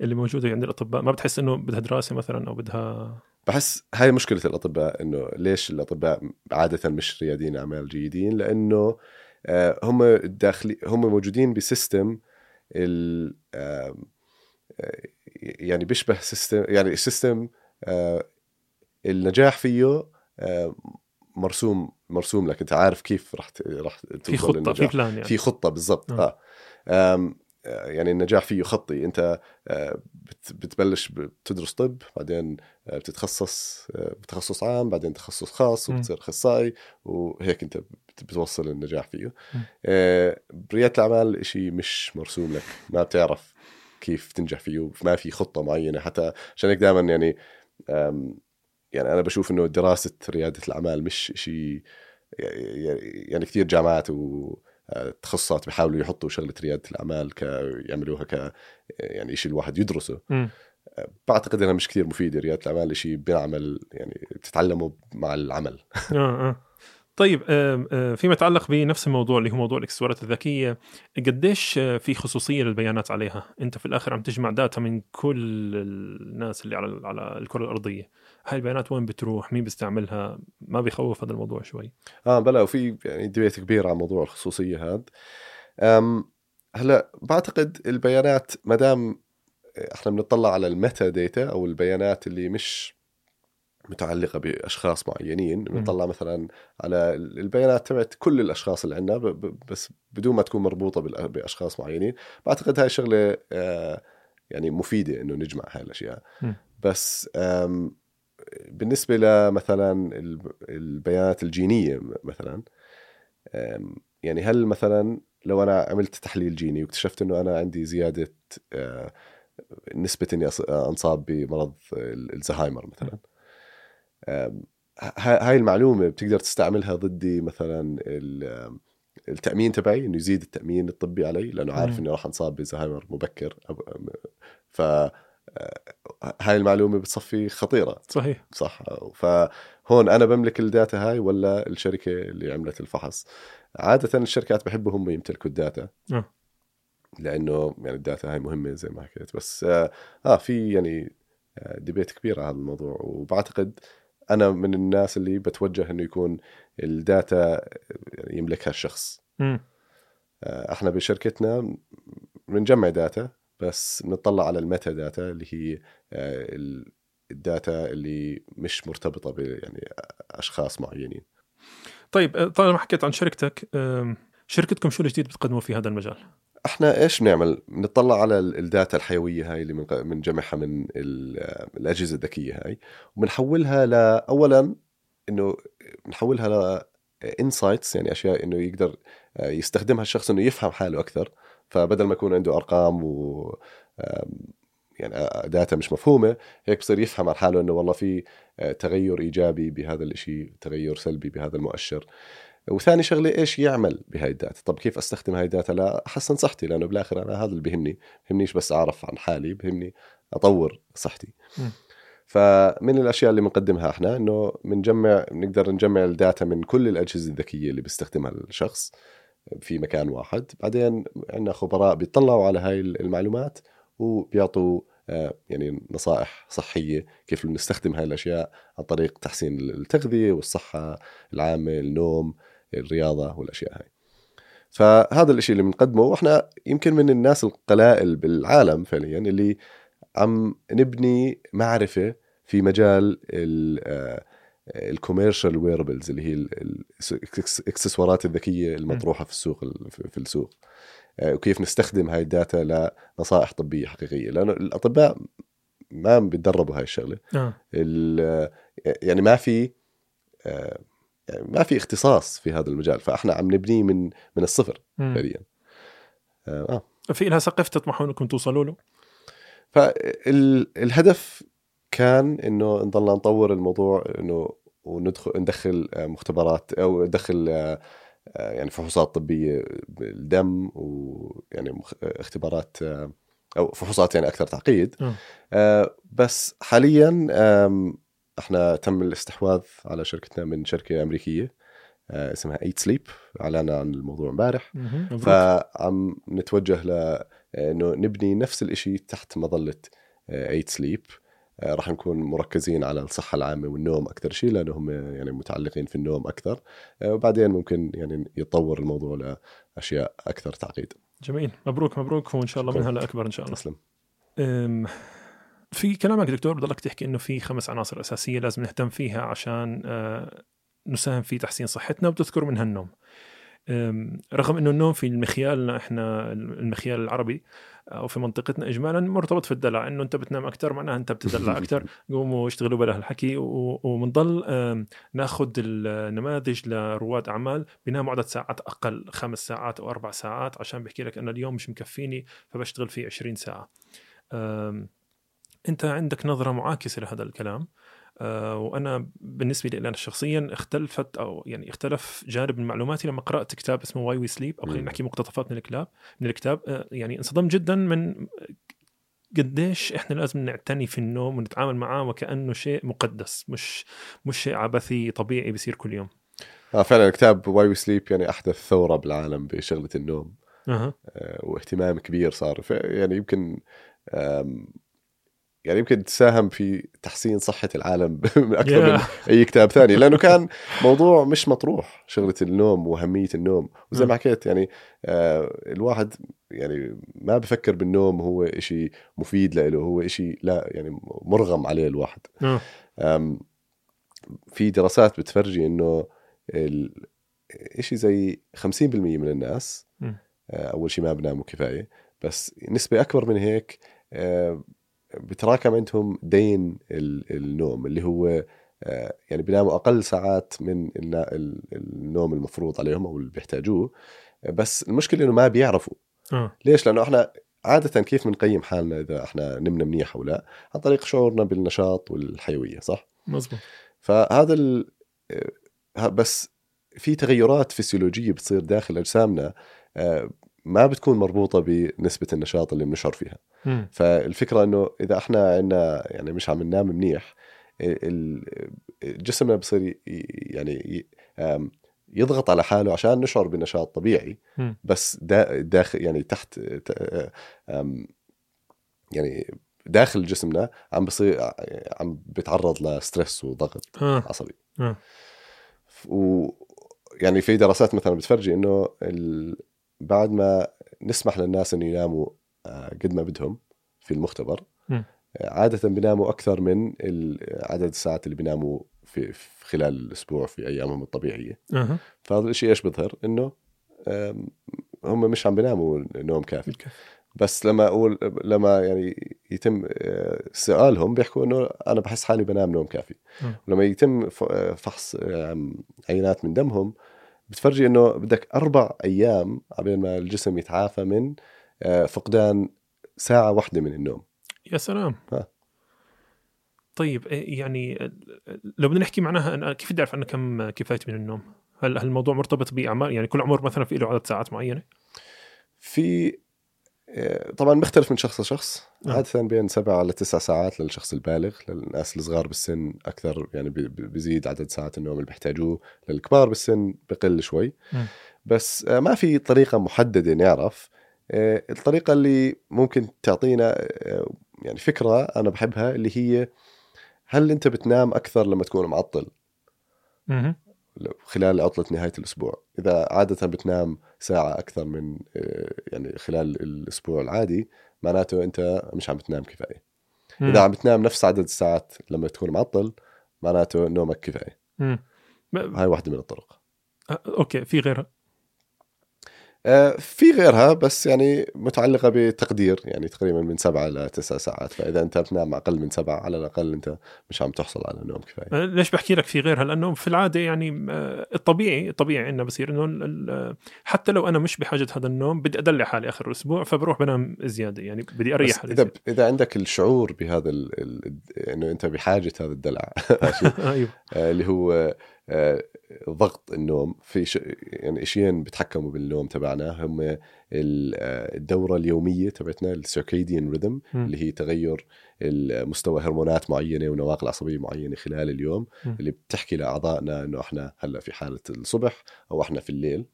[SPEAKER 3] اللي موجودة عند الأطباء. ما بتحس إنه بدها دراسة مثلا أو بدها
[SPEAKER 1] بحس هاي مشكلة الأطباء إنه ليش الأطباء عادة مش رياديين أعمال جيدين؟ لأنه هم الداخلي هم موجودين ب system ال آه، يعني بيشبه system يعني ال system آه، النجاح فيه آه، مرسوم مرسوم لك أنت عارف كيف راح ت- راح
[SPEAKER 3] في خطة في. plan يعني
[SPEAKER 1] في خطة بالضبط
[SPEAKER 3] آه.
[SPEAKER 1] آه آه، يعني النجاح فيه خطي انت آه، بت- بتبلش بتدرس طب بعدين آه، بتتخصص آه، بتخصص عام بعدين تخصص خاص. وبتصير أخصائي وهيك انت بت- بتوصل للنجاح فيه. آه، بريادة الأعمال شيء مش مرسوم لك ما بتعرف كيف تنجح فيه ما في خطة معينة حتى عشان هيك دائما يعني يعني أنا بشوف إنه دراسة ريادة الأعمال مش شيء يعني كثير جامعات و آه، تخصصات بيحاولوا يحطوا شغلة ريادة الأعمال ك يعملوها ك يعني شيء الواحد يدرسه.
[SPEAKER 3] مم.
[SPEAKER 1] بعتقد إنها مش كثير مفيدة ريادة الأعمال شيء بينعمل يعني بتتعلمه مع العمل.
[SPEAKER 3] آه آه. طيب آه، فيما يتعلق بنفس الموضوع اللي هو موضوع الاكسسوارات الذكية قديش آه، في خصوصية للبيانات عليها؟ أنت في الآخر عم تجمع داتا من كل الناس اللي على على الكرة الأرضية. هاي البيانات وين بتروح؟ مين بيستعملها؟ ما بيخوف هذا الموضوع شوي.
[SPEAKER 1] آه بلا وفي يعني debate كبير عن موضوع الخصوصية هذا هلا بعتقد البيانات ما دام إحنا بنطلع على ال metadata أو البيانات اللي مش متعلقة بأشخاص معينين بنطلع مثلا على البيانات تبعت كل الأشخاص اللي عندنا بس بدون ما تكون مربوطة بأشخاص معينين. بعتقد هاي شغلة آه، يعني مفيدة إنه نجمع هاي
[SPEAKER 3] الأشياء.
[SPEAKER 1] بس بالنسبة لمثلا الب- البيانات الجينية مثلا يعني هل مثلا لو أنا عملت تحليل جيني واكتشفت إنه أنا عندي زيادة آه، نسبة إني أص- أنصاب بمرض ال- الزهايمر مثلا هاي المعلومة بتقدر تستعملها ضدي مثلا ال- التأمين تبعي إنه يزيد التأمين الطبي علي لأنه عارف. إني راح أنصاب بزهايمر مبكر ف آه، هاي المعلومة بتصفي خطيرة.
[SPEAKER 3] صحيح.
[SPEAKER 1] صح. فهون أنا بملك ال data هاي ولا الشركة اللي عملت الفحص؟ عادة الشركات بحبوا هم يمتلكوا ال data.
[SPEAKER 3] آه.
[SPEAKER 1] لأنه يعني ال data هاي مهمة زي ما حكيت. بس آه, آه في يعني آه، debate كبير على هذا الموضوع. وبعتقد أنا من الناس اللي بتوجه إنه يكون ال data يملكها الشخص.
[SPEAKER 3] مم.
[SPEAKER 1] آه، إحنا بشركتنا بنجمع data بس بنطلع على ال metadata اللي هي آه، ال- ال data اللي مش مرتبطة ب يعني أشخاص معينين.
[SPEAKER 3] طيب آه، طالما حكيت عن شركتك شركتكم شو الجديد بتقدموا في هذا المجال؟
[SPEAKER 1] إحنا إيش بنعمل؟ بنطلع على ال- ال data الحيوية هاي اللي بنجمعها من ال- الأجهزة الذكية هاي وبنحولها ل اولا إنه بنحولها ل insights يعني أشياء إنه يقدر آه، يستخدمها الشخص إنه يفهم حاله أكثر. فبدل ما يكون عنده أرقام و يعني data مش مفهومة هيك بصير يفهم عن حاله إنه والله في آه، تغير إيجابي بهذا الشيء تغير سلبي بهذا المؤشر. وثاني شغلة إيش يعمل بهاي ال data؟ طب كيف أستخدم هاي ال data؟ لاحسن صحتي لأنه بالآخر أنا هذا اللي بهمني. بهمنيش بس أعرف عن حالي بهمني أطور صحتي.
[SPEAKER 3] م.
[SPEAKER 1] فمن الأشياء اللي بنقدمها إحنا إنه بنجمع بنقدر نجمع الداتا من كل الأجهزة الذكية اللي بيستخدمها الشخص. في مكان واحد. بعدين عندنا خبراء بيطلعوا على هاي المعلومات وبيعطوا آه، يعني نصائح صحية كيف نستخدم هاي الأشياء عن طريق تحسين التغذية والصحة العامه النوم الرياضة والأشياء هاي. فهذا الشيء اللي بنقدمه. وإحنا يمكن من الناس القلائل بالعالم فعليا اللي عم نبني معرفة في مجال ال commercial wearables اللي هي الاكسسوارات الذكية المطروحة في السوق في السوق آه، وكيف نستخدم هاي ال data لنصائح طبية حقيقية لأنه الأطباء ما بيتدربوا هاي الشغلة
[SPEAKER 3] آه.
[SPEAKER 1] يعني ما في آه، يعني ما في اختصاص في هذا المجال فإحنا عم نبنيه من من الصفر فعليا
[SPEAKER 3] آه. في لها سقف تطمحون إنكم توصلوا له؟
[SPEAKER 1] فالهدف كان إنه نضلنا نطور الموضوع إنه وندخل ندخل مختبرات أو ندخل يعني فحوصات طبية بالدم ويعني اختبارات أو فحوصات يعني أكثر تعقيد. آه بس حاليا إحنا تم الاستحواذ على شركتنا من شركة أمريكية آه اسمها Eight Sleep اعلنا عن الموضوع امبارح. فعم نتوجه ل إنه نبني نفس الشيء تحت مظلة Eight Sleep آه، راح نكون مركزين على الصحة العامة والنوم أكثر شيء لأنه هم يعني متعلقين في النوم أكثر. آه، وبعدين ممكن يعني يتطور الموضوع لأشياء أكثر تعقيد.
[SPEAKER 3] جميل. مبروك مبروك. وان شاء الله منها لاكبر إن شاء الله.
[SPEAKER 1] تسلم.
[SPEAKER 3] في كلامك دكتور بضلك تحكي إنه في خمس عناصر أساسية لازم نهتم فيها عشان آه، نساهم في تحسين صحتنا وبتذكر منها النوم. رغم إنه النوم في مخيالنا إحنا المخيال العربي أو في منطقتنا اجمالا مرتبط في الدلع. إنه أنت بتنام أكثر معناها أنت بتدلع أكثر قوموا اشتغلوا بلا هالحكي. وبنضل نأخذ النماذج لرواد أعمال بيناموا عدد ساعات أقل خمس ساعات أو أربع ساعات عشان بحكي لك أنا اليوم مش مكفيني فبشتغل فيه 20 ساعة. أنت عندك نظرة معاكسة لهذا الكلام. وأنا بالنسبة لي أنا شخصيا اختلفت أو يعني اختلف جانب من معلوماتي لما قرأت كتاب اسمه Why We Sleep أو خلينا نحكي مقتطفات من الكتاب من الكتاب. آه، يعني انصدمت جدا من قديش إحنا لازم نعتني في النوم ونتعامل معاه وكأنه شيء مقدس مش مش شيء عبثي طبيعي بيصير كل يوم.
[SPEAKER 1] آه فعلا كتاب Why We Sleep يعني أحدث ثورة بالعالم بشغلة النوم.
[SPEAKER 3] أه.
[SPEAKER 1] واهتمام كبير صار. يعني يمكن يعني يمكن تساهم في تحسين صحة العالم أكثر من أي كتاب ثاني لأنه كان موضوع مش مطروح شغلة النوم وأهمية النوم. وزي ما حكيت يعني آه الواحد يعني ما بفكر بالنوم هو إشي مفيد له هو إشي لا يعني مرغم عليه الواحد. في دراسات بتفرجي إنه إشي زي 50% من الناس آه أول شيء ما بناموا كفاية بس نسبة أكبر من هيك آه بتراكم عندهم دين النوم اللي هو آه، يعني بيناموا أقل ساعات من النوم المفروض عليهم أو اللي بيحتاجوه. بس المشكلة إنه ما بيعرفوا.
[SPEAKER 3] آه.
[SPEAKER 1] ليش؟ لأنه إحنا عادة كيف بنقيم حالنا إذا إحنا نمنا منيح أو لا؟ عن طريق شعورنا بالنشاط والحيوية صح؟
[SPEAKER 3] مزبوط.
[SPEAKER 1] فهذا ال... آه، بس في تغيرات فسيولوجية بتصير داخل أجسامنا آه، ما بتكون مربوطة بنسبة النشاط اللي بنشعر فيها
[SPEAKER 3] م.
[SPEAKER 1] فالفكرة إنه إذا إحنا عندنا يعني مش عم ننام منيح جسمنا بصير يعني يضغط على حاله عشان نشعر بنشاط طبيعي
[SPEAKER 3] م.
[SPEAKER 1] بس دا داخل يعني تحت يعني داخل جسمنا عم بصير عم بيتعرض لستريس وضغط
[SPEAKER 3] آه.
[SPEAKER 1] عصبي
[SPEAKER 3] آه.
[SPEAKER 1] و يعني في دراسات مثلا بتفرجي إنه بعد ما نسمح للناس إنه يناموا آه، قد ما بدهم في المختبر
[SPEAKER 3] م.
[SPEAKER 1] عادة بيناموا أكثر من عدد الساعات اللي بيناموا في, في خلال الأسبوع في أيامهم الطبيعية
[SPEAKER 3] أه.
[SPEAKER 1] فهذا الشيء إيش بيظهر إنه هم مش عم بيناموا نوم كافي بس لما أقول لما يعني يتم آه، سؤالهم بيحكوا إنه أنا بحس حالي بنام نوم كافي. ولما يتم فحص عينات من دمهم بتفرجي إنه بدك أربع أيام قبل ما الجسم يتعافى من آه، فقدان ساعة واحدة من النوم
[SPEAKER 3] يا سلام
[SPEAKER 1] ها.
[SPEAKER 3] طيب إيه، يعني لو بدنا نحكي معناها أنا كيف بدي أعرف أنا كم كفايتي من النوم؟ هل هل الموضوع مرتبط بأعمار يعني كل عمر مثلا في له عدد ساعات معينة؟
[SPEAKER 1] في آه، طبعا بيختلف من شخص لشخص.
[SPEAKER 3] نعم.
[SPEAKER 1] عادة بين سبع لتسع ساعات للشخص البالغ للناس الصغار بالسن أكثر يعني بيزيد عدد ساعات النوم اللي بيحتاجوه للكبار بالسن بقل شوي. بس آه، ما في طريقة محددة نعرف آه، الطريقة اللي ممكن تعطينا آه، يعني فكرة أنا بحبها اللي هي هل أنت بتنام أكثر لما تكون معطل. خلال عطلة نهاية الأسبوع. إذا عادة بتنام ساعة أكثر من آه، يعني خلال الأسبوع العادي معناته أنت مش عم بتنام كفاية.
[SPEAKER 3] مم.
[SPEAKER 1] إذا عم بتنام نفس عدد الساعات لما تكون معطل معناته نومك
[SPEAKER 3] مم. ب-
[SPEAKER 1] هاي واحدة من الطرق.
[SPEAKER 3] أوكي في غيرها.
[SPEAKER 1] في غيرها بس يعني متعلقة بتقدير يعني تقريبا من سبعة لتسعة ساعات. فإذا أنت بتنام أقل من سبعة على الأقل أنت مش عم تحصل على نوم كفاية.
[SPEAKER 3] آه، ليش بحكي لك في غيرها؟ لأنه في العادة يعني آه، الطبيعي الطبيعي عندنا بصير إنه حتى لو أنا مش بحاجة هذا النوم بدي أدلع حالي آخر الأسبوع فبروح بنام زيادة. يعني بدي أريح
[SPEAKER 1] بس
[SPEAKER 3] حالي زيادة.
[SPEAKER 1] إذا عندك الشعور بهذا. ال... إنه أنت بحاجة هذا الدلع
[SPEAKER 3] أيوه.
[SPEAKER 1] آه، اللي هو آه، ضغط النوم. في ش... يعني اشيين بيتحكموا بالنوم تبعنا. هم آه، الدورة اليومية تبعتنا السيركيديان ريذم. اللي هي تغير مستوى هرمونات معينة ونواقل عصبية معينة خلال اليوم.
[SPEAKER 3] مم.
[SPEAKER 1] اللي بتحكي لأعضائنا إنه إحنا هلأ في حالة الصبح أو إحنا في الليل.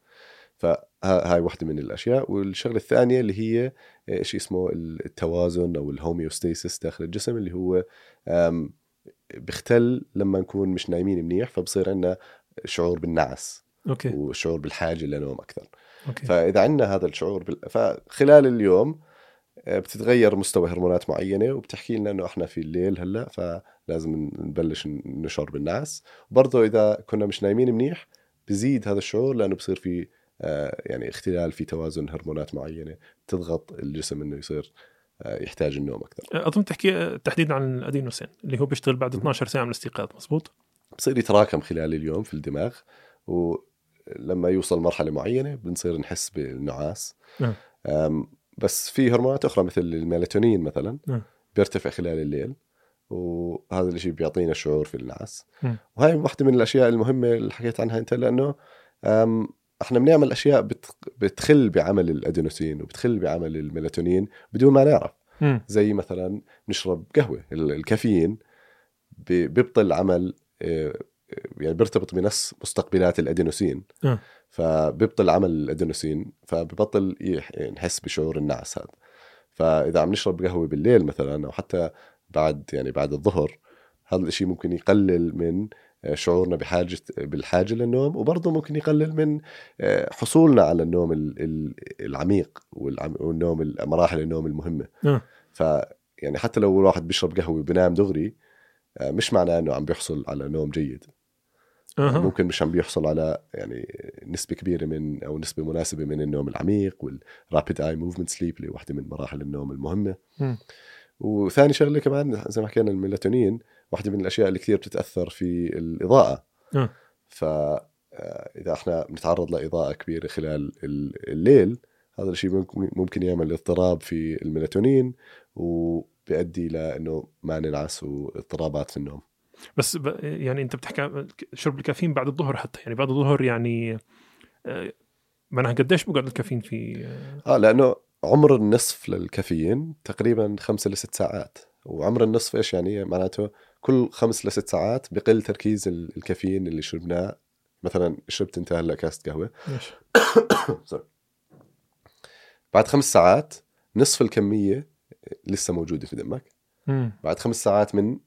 [SPEAKER 1] فهاي واحدة من الأشياء. والشغلة الثانية اللي هي آه، شيء اسمه التوازن أو ال homeostasis داخل الجسم اللي هو آم، بيختل لما نكون مش نايمين منيح فبصير عندنا شعور بالنعس
[SPEAKER 3] okay.
[SPEAKER 1] وشعور بالحاجة لنوم أكثر.
[SPEAKER 3] okay.
[SPEAKER 1] فإذا عندنا هذا الشعور بال... فخلال اليوم آه، بتتغير مستوى هرمونات معينة وبتحكي لنا إنه إحنا في الليل هلأ فلازم نبلش نشعر بالنعس. وبرضه إذا كنا مش نايمين منيح بزيد هذا الشعور لأنه بصير في آه، يعني اختلال في توازن هرمونات معينة تضغط الجسم إنه يصير يحتاج النوم أكثر
[SPEAKER 3] أظن تحكي تحديدا عن الادينوسين اللي هو بيشتغل بعد 12 ساعة من الاستيقاظ مزبوط
[SPEAKER 1] بصير يتراكم خلال اليوم في الدماغ ولما يوصل مرحلة معينة بنصير نحس بالنعاس. أم، بس في هرمونات أخرى مثل الميلاتونين مثلا
[SPEAKER 3] نعم.
[SPEAKER 1] بيرتفع خلال الليل وهذا الشيء بيعطينا شعور في النعاس. وهي واحدة من الأشياء المهمة اللي حكيت عنها أنت لأنه إحنا بنعمل أشياء بت- بتخل بعمل الأدينوسين وبتخل بعمل الميلاتونين بدون ما نعرف. زي مثلا نشرب قهوة ال- الكافيين بي- بيبطل عمل آه، يعني بيرتبط بنفس مستقبلات الأدينوسين
[SPEAKER 3] آه.
[SPEAKER 1] فبيبطل عمل الأدينوسين فببطل نحس بشعور النعس هذا فإذا عم نشرب قهوة بالليل مثلا أو حتى بعد يعني بعد الظهر هذا الشيء ممكن يقلل من آه، شعورنا بحاجه بالحاجة للنوم وبرضه ممكن يقلل من آه، حصولنا على النوم ال- ال- العميق والنوم مراحل النوم المهمة
[SPEAKER 3] آه.
[SPEAKER 1] ف يعني حتى لو الواحد بيشرب قهوة وبنام دغري آه، مش معناه إنه عم بيحصل على نوم جيد
[SPEAKER 3] أها
[SPEAKER 1] ممكن مش عم بيحصل على يعني نسبة كبيرة من أو نسبة مناسبة من النوم العميق وال rapid eye movement sleep اللي واحدة من مراحل النوم المهمة
[SPEAKER 3] مم.
[SPEAKER 1] وثاني شغلة كمان زي ما حكينا الميلاتونين واحدة من الأشياء اللي كثير بتتأثر في الإضاءة.
[SPEAKER 3] آه.
[SPEAKER 1] ف آه، إحنا بنتعرض لإضاءة كبيرة خلال ال- الليل هذا الشيء ممكن- يعمل اضطراب في الميلاتونين وبيؤدي لأنه ما ننعس واضطرابات في النوم.
[SPEAKER 3] بس ب... يعني أنت بتحكي عن شرب الكافيين بعد الظهر حتى يعني بعد الظهر يعني آه، معناها قديش بقعد الكافيين في آه،
[SPEAKER 1] آه لأنه عمر النصف للكافيين تقريبا خمسة لست ساعات وعمر النصف إيش يعني؟ معناته كل خمس لست ساعات بقل تركيز ال- الكافيين اللي شربناه مثلا شربت أنت هلا كاسة قهوة. بعد خمس ساعات نصف الكمية لسه موجودة في دمك
[SPEAKER 3] مم.
[SPEAKER 1] بعد خمس ساعات من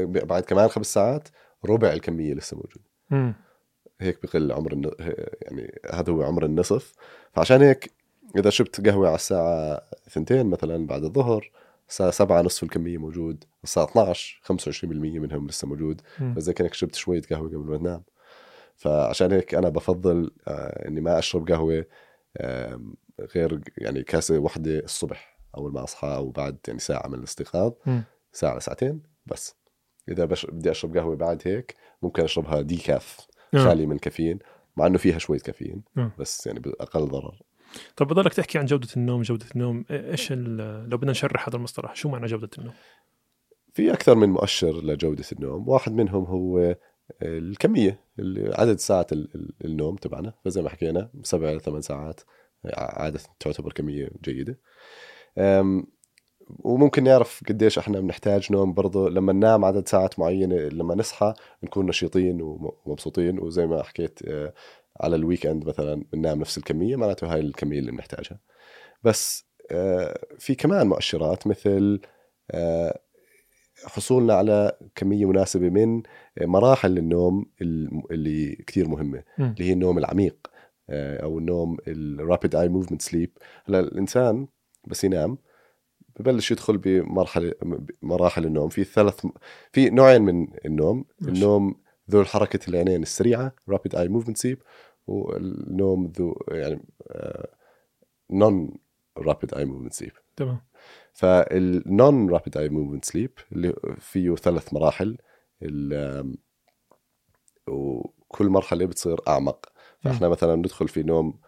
[SPEAKER 1] بعد كمان خمس ساعات ربع الكمية لسه موجودة
[SPEAKER 3] مم.
[SPEAKER 1] هيك بقل عمر الن... يعني هذا هو عمر النصف فعشان هيك إذا شربت قهوة على الساعة ثنتين مثلا بعد الظهر الساعة 7 نصف الكمية موجود الساعة 12 25% منهم لسه موجود زي كأنك شربت شوية قهوة قبل ما تنام فعشان هيك أنا بفضل آه إني ما أشرب قهوة آه غير يعني كاسة واحدة الصبح أول ما أصحى أو بعد يعني ساعة من الاستيقاظ
[SPEAKER 3] مم.
[SPEAKER 1] ساعة لساعتين بس إذا بش... بدي أشرب قهوة بعد هيك ممكن أشربها ديكاف
[SPEAKER 3] آه.
[SPEAKER 1] خالي من كافيين مع إنه فيها شوية كافيين
[SPEAKER 3] آه.
[SPEAKER 1] بس يعني بأقل ضرر
[SPEAKER 3] طب بضلك تحكي عن جودة النوم جودة النوم إيش لو بدنا نشرح هذا المصطلح شو معنى جودة النوم؟
[SPEAKER 1] في أكثر من مؤشر لجودة النوم واحد منهم هو الكمية اللي- عدد ساعات ال- ال- النوم تبعنا. فزي ما حكينا سبع إلى ثمان ساعات عادة تعتبر كمية جيدة. وممكن نعرف قديش إحنا بنحتاج نوم برضه لما ننام عدد ساعات معينة لما نصحى نكون نشيطين وم- ومبسوطين. وزي ما حكيت آه، على ال weekend مثلا بننام نفس الكمية معناته هاي الكمية اللي بنحتاجها بس آه، في كمان مؤشرات مثل آه، حصولنا على كمية مناسبة من مراحل النوم اللي كثير
[SPEAKER 3] مهمة.
[SPEAKER 1] اللي هي النوم العميق آه، أو النوم ال rapid eye movement sleep هلأ الإنسان بس ينام ببلش يدخل بمرحلة مراحل النوم في ثلاث في نوعين من النوم. النوم ذو حركه العينين السريعة rapid eye movement sleep والنوم ذو يعني non rapid eye movement sleep
[SPEAKER 3] تمام.
[SPEAKER 1] فال non rapid eye movement sleep اللي فيه ثلاث مراحل وكل مرحلة بتصير أعمق. فإحنا مثلا ندخل في نوم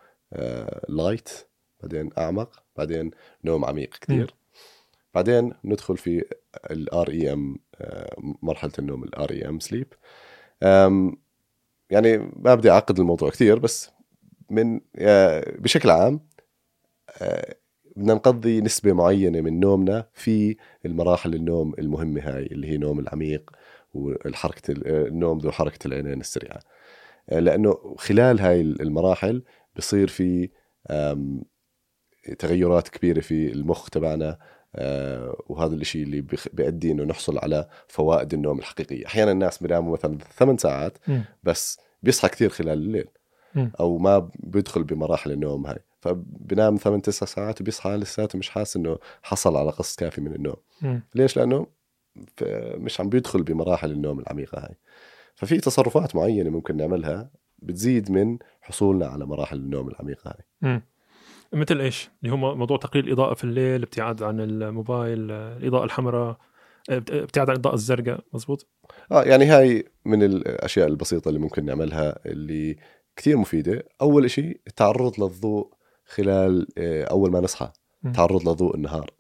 [SPEAKER 1] light بعدين أعمق بعدين نوم عميق كثير بعدين ندخل في ال REM مرحلة النوم ال REM sleep. يعني ما بدي أعقد الموضوع كثير بس من آه، بشكل عام آه، بدنا نقضي نسبة معينة من نومنا في المراحل النوم المهمة هاي اللي هي نوم العميق والحركة النوم ذو حركة العينين السريعة. آه، لأنه خلال هاي المراحل بصير في تغيرات كبيرة في المخ تبعنا آه، وهذا الإشي اللي بيؤدي إنه نحصل على فوائد النوم الحقيقية أحيانا الناس بيناموا مثلا ثمان ساعات. بس بيصحى كثير خلال الليل. أو ما بيدخل بمراحل النوم هاي فبنام ثمان تسع ساعات وبيصحى لساته مش حاسس إنه حصل على قسط كافي من النوم. ليش لأنه مش عم بيدخل بمراحل النوم العميقة هاي ففي تصرفات معينة ممكن نعملها بتزيد من حصولنا على مراحل النوم العميقة هاي
[SPEAKER 3] مم. مثل إيش؟ اللي هو موضوع تقليل الإضاءة في الليل، ابتعاد عن الموبايل، الإضاءة الحمراء، ابت- ابتعاد عن الإضاءة الزرقاء، مزبوط؟
[SPEAKER 1] آه يعني هاي من الأشياء البسيطة اللي ممكن نعملها اللي كثير مفيدة أول شيء التعرض للضوء خلال آه، أول ما نصحى. تعرض لضوء النهار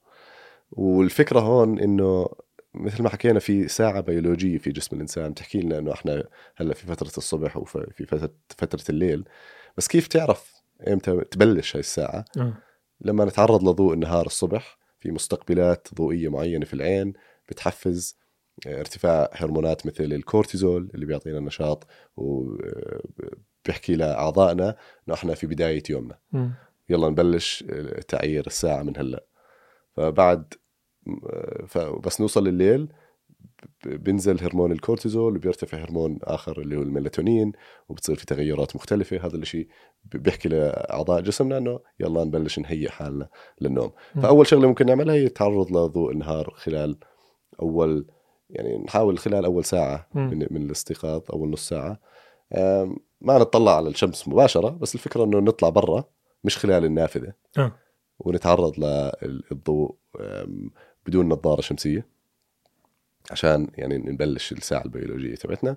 [SPEAKER 1] والفكرة هون إنه مثل ما حكينا في ساعة بيولوجية في جسم الإنسان بتحكي لنا إنه إحنا هلأ في فترة الصبح وفي فترة فترة الليل بس كيف تعرف إمتى تبلش هاي الساعة.
[SPEAKER 3] آه.
[SPEAKER 1] لما نتعرض لضوء النهار الصبح في مستقبلات ضوئية معينة في العين بتحفز ارتفاع هرمونات مثل الكورتيزول اللي بيعطينا نشاط وبيحكي لأعضائنا إنه إحنا في بداية يومنا.
[SPEAKER 3] مم.
[SPEAKER 1] يلا نبلش تعيير الساعة من هلأ. فبعد فبس نوصل الليل بينزل هرمون الكورتيزول وبيرتفع هرمون آخر اللي هو الميلاتونين وبتصير في تغيرات مختلفة. هذا الشيء بيحكي لأعضاء جسمنا انه يلا نبلش نهيئ حالنا للنوم.
[SPEAKER 3] مم.
[SPEAKER 1] فأول شغلة ممكن نعملها هي التعرض لضوء النهار خلال أول يعني نحاول خلال أول ساعة
[SPEAKER 3] مم.
[SPEAKER 1] من, من الاستيقاظ أول نص ساعة. ما نطلع على الشمس مباشرة بس الفكرة إنه نطلع برا مش خلال النافذة.
[SPEAKER 3] آه.
[SPEAKER 1] ونتعرض للضوء بدون نظارة شمسية عشان يعني نبلش الساعة البيولوجية تبعتنا.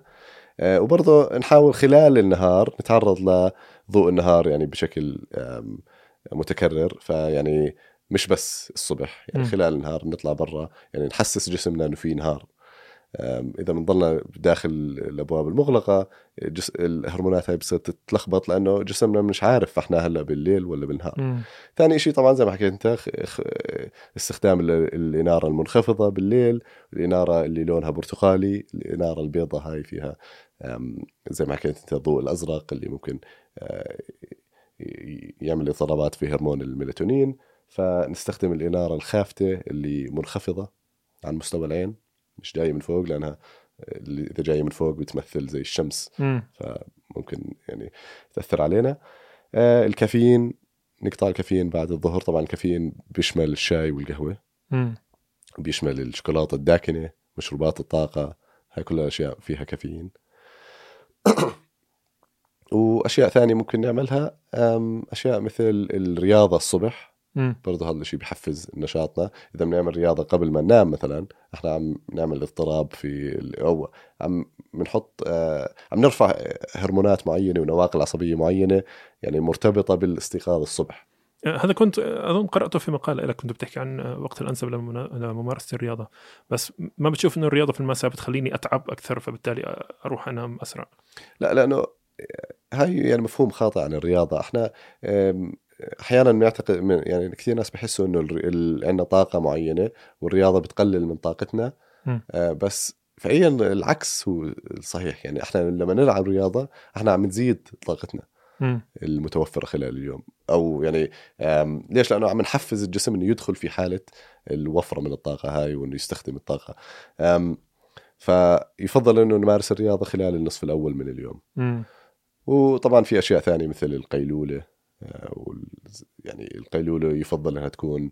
[SPEAKER 1] وبرضه نحاول خلال النهار نتعرض لضوء النهار يعني بشكل متكرر فيعني مش بس الصبح يعني. خلال النهار نطلع برا يعني نحسس جسمنا إنه في نهار إذا بنضلنا داخل الأبواب المغلقة جس... الهرمونات هاي بتصير تتلخبط لأنه جسمنا مش عارف إحنا هلأ بالليل ولا بالنهار. ثاني شيء طبعا زي ما حكيت أنت استخدام ال- الإنارة المنخفضة بالليل الإنارة اللي لونها برتقالي الإنارة البيضاء هاي فيها زي ما حكيت أنت الضوء الأزرق اللي ممكن آه، يعمل اضطرابات في هرمون الميلاتونين. فنستخدم الإنارة الخافتة اللي منخفضة عن مستوى العين. مش جاية من فوق لأنها اللي إذا جاية من فوق بتمثل زي الشمس
[SPEAKER 3] مم.
[SPEAKER 1] فممكن يعني تأثر علينا آه الكافيين نقطع الكافيين بعد الظهر طبعا الكافيين بيشمل الشاي والقهوة
[SPEAKER 3] مم.
[SPEAKER 1] بيشمل الشوكولاتة الداكنة مشروبات الطاقة هاي كلها أشياء فيها كافيين وأشياء ثانية ممكن نعملها أشياء مثل الرياضة الصبح. برضه هذا الشيء بحفز نشاطنا. إذا بنعمل رياضة قبل ما ننام مثلا إحنا عم نعمل اضطراب في أو عم بنحط آه، عم نرفع هرمونات معينة ونواقل عصبية معينة يعني مرتبطة بالاستيقاظ الصبح.
[SPEAKER 3] آه، هذا كنت آه، أظن قرأته في مقال لك كنت بتحكي عن وقت الأنسب لممارسة الرياضة. بس ما بتشوف إنه الرياضة في المساء بتخليني أتعب أكثر فبالتالي أروح أنام أسرع؟
[SPEAKER 1] لا لأنه هاي يعني مفهوم خاطئ عن الرياضة. إحنا أحيانا بنعتقد من- يعني كثير ناس بحسوا إنه عندنا طاقة معينة والرياضة بتقلل من طاقتنا. آه، بس فعليا العكس هو الصحيح. يعني إحنا لما نلعب رياضة إحنا عم نزيد طاقتنا. المتوفرة خلال اليوم. أو يعني ليش؟ لأنه عم نحفز الجسم إنه يدخل في حالة الوفرة من الطاقة هاي وإنه يستخدم الطاقة. فيفضل إنه نمارس الرياضة خلال النصف الأول من اليوم. وطبعا في أشياء ثانية مثل القيلولة. يعني القيلولة يفضل أنها تكون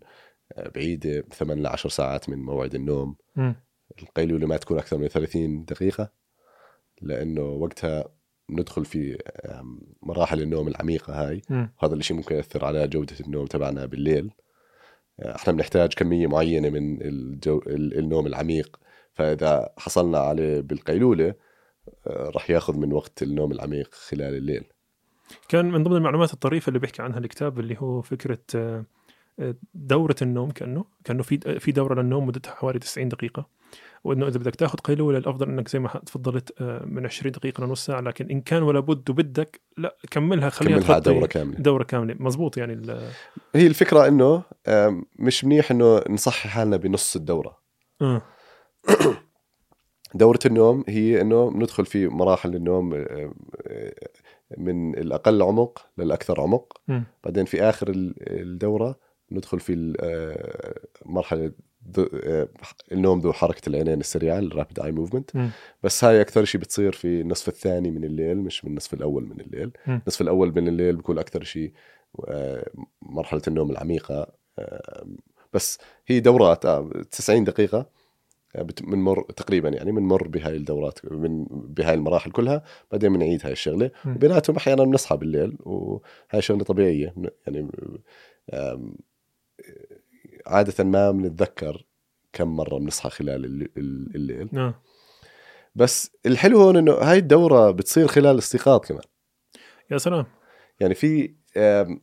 [SPEAKER 1] آه، بعيدة 8 ل 10 ساعات من موعد النوم.
[SPEAKER 3] مم.
[SPEAKER 1] القيلولة ما تكون أكثر من 30 دقيقة لأنه وقتها ندخل في مراحل النوم العميقة هاي. وهذا الشيء ممكن يأثر على جودة النوم تبعنا بالليل. آه، إحنا بنحتاج كمية معينة من الجو... ال- النوم العميق. فإذا حصلنا عليه بالقيلولة آه، راح ياخذ من وقت النوم العميق خلال الليل.
[SPEAKER 3] كان من ضمن المعلومات الطريفة اللي بيحكي عنها الكتاب اللي هو فكرة آه، آه، دورة النوم كأنه كأنه في في دورة للنوم مدتها حوالي 90 دقيقة. وإنه إذا بدك تاخذ قيلوله الأفضل إنك زي ما تفضلت آه، من 20 دقيقة لنص ساعة. لكن إن كان ولا بد وبدك لا كملها خليها
[SPEAKER 1] كملها دورة كاملة.
[SPEAKER 3] دورة كاملة. مزبوط يعني
[SPEAKER 1] هي الفكرة إنه مش منيح إنه نصحي حالنا بنص الدورة.
[SPEAKER 3] آه.
[SPEAKER 1] دورة النوم هي إنه ندخل في مراحل النوم من الأقل عمق للأكثر عمق
[SPEAKER 3] مم.
[SPEAKER 1] بعدين في آخر ال- الدورة ندخل في آه، مرحلة ذو- آه، النوم ذو حركة العينين السريعة الرابid اي موفمنت. بس هاي أكثر شيء بتصير في النصف الثاني من الليل مش من النصف الأول من الليل
[SPEAKER 3] مم.
[SPEAKER 1] النصف الأول من الليل بيكون أكثر شيء آه، مرحلة النوم العميقة آه، بس هي دورات آه، 90 دقيقة بت- بنمر تقريبا يعني بنمر بهاي الدورات من بهاي المراحل كلها بعدين بنعيد هاي
[SPEAKER 3] الشغلة.
[SPEAKER 1] وبيناتهم أحيانا بنصحى بالليل وهاي شغلة طبيعية. يعني عادة ما بنتذكر كم مرة بنصحى خلال الل- الل- الليل.
[SPEAKER 3] آه
[SPEAKER 1] بس الحلو هون إنه هاي الدورة بتصير خلال الاستيقاظ كمان.
[SPEAKER 3] يا سلام.
[SPEAKER 1] يعني في آم،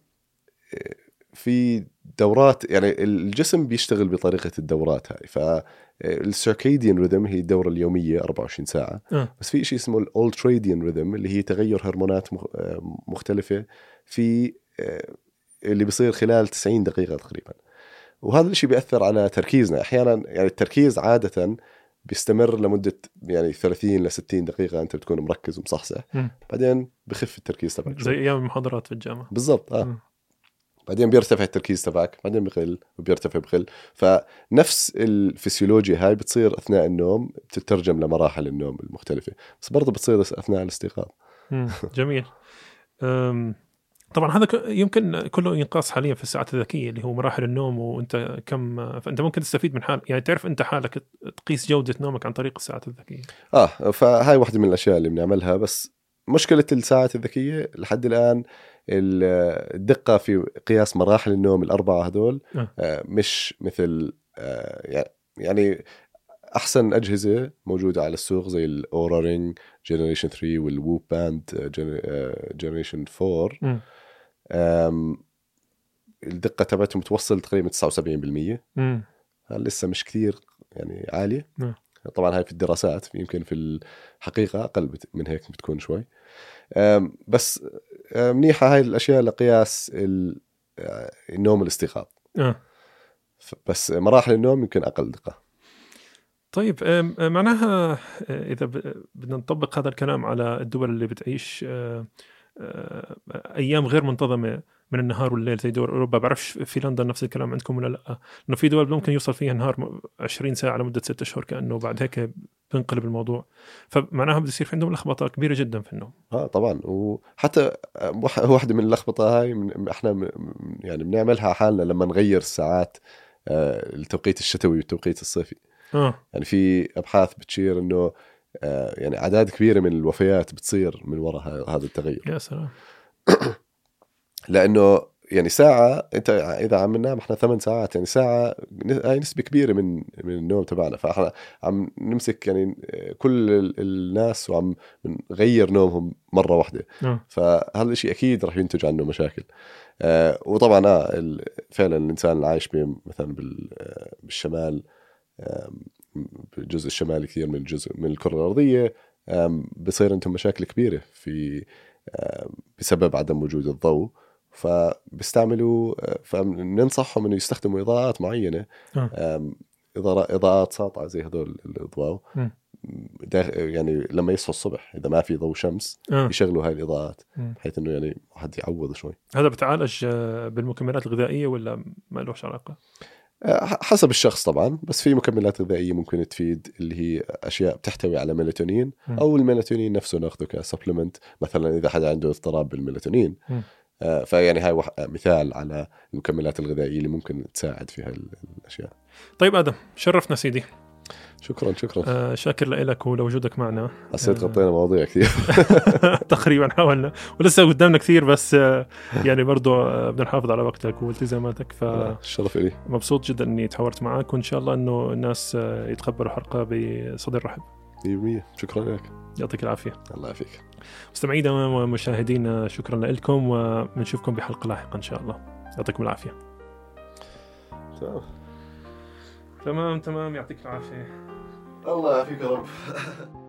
[SPEAKER 1] في دورات يعني الجسم بيشتغل بطريقة الدورات هاي. فال circadian rhythm هي الدورة اليومية 24 ساعة.
[SPEAKER 3] آه.
[SPEAKER 1] بس في شيء اسمه ال ultradian rhythm اللي هي تغير هرمونات آه، مختلفة في آه، اللي بيصير خلال 90 دقيقة تقريبا. وهذا الشيء بيأثر على تركيزنا. أحيانا يعني التركيز عادة بيستمر لمدة يعني 30 ل 60 دقيقة أنت بتكون مركز ومصحصح. بعدين بخف التركيز تبعك
[SPEAKER 3] زي. أيام المحاضرات في الجامعة.
[SPEAKER 1] بالضبط آه.
[SPEAKER 3] مم.
[SPEAKER 1] بعدين بيرتفع التركيز تبعك بعدين بقل وبيرتفع بقل فنفس الفسيولوجيا هاي بتصير أثناء النوم بتترجم لمراحل النوم المختلفة. بس برضه بتصير أثناء الاستيقاظ.
[SPEAKER 3] جميل. طبعا هذا يمكن كله ينقاس حاليا في الساعات الذكية اللي هو مراحل النوم وأنت كم فأنت ممكن تستفيد من حال يعني تعرف أنت حالك تقيس جودة نومك عن طريق الساعات الذكية.
[SPEAKER 1] آه فهاي واحدة من الأشياء اللي بنعملها. بس مشكلة الساعات الذكية لحد الآن ال- الدقة في قياس مراحل النوم الأربعة هذول
[SPEAKER 3] آه.
[SPEAKER 1] آه، مش مثل آه، يعني أحسن أجهزة موجودة على السوق زي ال Oura Ring generation 3 وال WHOOP band generation 4
[SPEAKER 3] مم.
[SPEAKER 1] آم، الدقة تبعتهم توصل تقريبا 79%
[SPEAKER 3] مم.
[SPEAKER 1] هل لسه مش كثير يعني عالية
[SPEAKER 3] نعم.
[SPEAKER 1] طبعا هاي في الدراسات يمكن في الحقيقة أقل من هيك بتكون شوي بس منيحة هاي الأشياء لقياس آه، النوم والاستيقاظ ف- بس مراحل النوم يمكن أقل دقة.
[SPEAKER 3] طيب معناها أه، إذا بدنا نطبق هذا الكلام على الدول اللي بتعيش أيام غير منتظمة من النهار والليل. زي دول أوروبا بعرفش في لندن نفس الكلام عندكم ولا لا. إنه في دول ممكن يوصل فيها نهار م- 20 ساعة لمدة 6 اشهر كأنه بعد هيك بينقلب الموضوع. فمعناها بده يصير في عندهم لخبطة كبيرة جدا في النوم.
[SPEAKER 1] آه طبعا. وحتى آه، وح- واحدة من اللخبطة هاي من إحنا م- م- يعني بنعملها حالنا لما نغير الساعات آه، التوقيت الشتوي والتوقيت الصيفي.
[SPEAKER 3] آه.
[SPEAKER 1] يعني في أبحاث بتشير إنه آه، يعني أعداد كبيرة من الوفيات بتصير من وراء هذا التغير.
[SPEAKER 3] يا سلام.
[SPEAKER 1] لأنه يعني ساعة أنت إذا عم ننام إحنا ثمان ساعات يعني ساعة ن- هاي نسبة كبيرة من من النوم تبعنا. فإحنا عم نمسك يعني كل ال- الناس وعم نغير نومهم مرة واحدة.
[SPEAKER 3] آه
[SPEAKER 1] فهذا الشيء أكيد رح ينتج عنه مشاكل. آه وطبعا آه فعلا الإنسان اللي عايش مثلا آه، بالشمال بالجزء الشمالي كثير من الجزء من الكرة الأرضية آم، بصير عندهم مشاكل كبيرة في بسبب عدم وجود الضوء. فبيستعملوا فننصحهم إنه يستخدموا إضاءات معينة
[SPEAKER 3] آه.
[SPEAKER 1] إضاءات ساطعة زي هدول الأضواء. يعني لما يصحوا الصبح إذا ما في ضوء شمس
[SPEAKER 3] آه.
[SPEAKER 1] يشغلوا هاي
[SPEAKER 3] الإضاءات.
[SPEAKER 1] بحيث إنه يعني واحد يعوض شوي
[SPEAKER 3] هذا بتعالج آه، بالمكملات الغذائية ولا ما لهش علاقة؟
[SPEAKER 1] آه، حسب الشخص طبعا بس في مكملات غذائية ممكن تفيد اللي هي أشياء بتحتوي على ميلاتونين. أو الميلاتونين نفسه ناخذه كسبلمنت مثلا إذا حدا عنده اضطراب بالميلاتونين فيعني هاي وح... مثال على المكملات الغذائية اللي ممكن تساعد في هاي الاشياء
[SPEAKER 3] طيب آدم شرفنا سيدي.
[SPEAKER 1] شكرا شكرا.
[SPEAKER 3] آه شاكر لك ولوجودك معنا.
[SPEAKER 1] حسيت
[SPEAKER 3] آه.
[SPEAKER 1] غطينا مواضيع كثير.
[SPEAKER 3] تقريبا حاولنا. ولسه قدامنا كثير بس آه يعني برضو آه بدنا نحافظ على وقتك والتزاماتك
[SPEAKER 1] الشرف لي
[SPEAKER 3] فمبسوط جدا إني تحاورت معك وإن شاء الله إنه الناس آه يتقبلوا حلقة بصدر رحب.
[SPEAKER 1] 100% شكرا لك.
[SPEAKER 3] يعطيك العافية.
[SPEAKER 1] الله يعافيك.
[SPEAKER 3] مستمعينا ومشاهدينا شكرا لكم وبنشوفكم بحلقة لاحقة إن شاء الله. يعطيكم العافية.
[SPEAKER 1] تمام.
[SPEAKER 3] تمام تمام. يعطيك العافية.
[SPEAKER 1] الله يعافيك يا رب.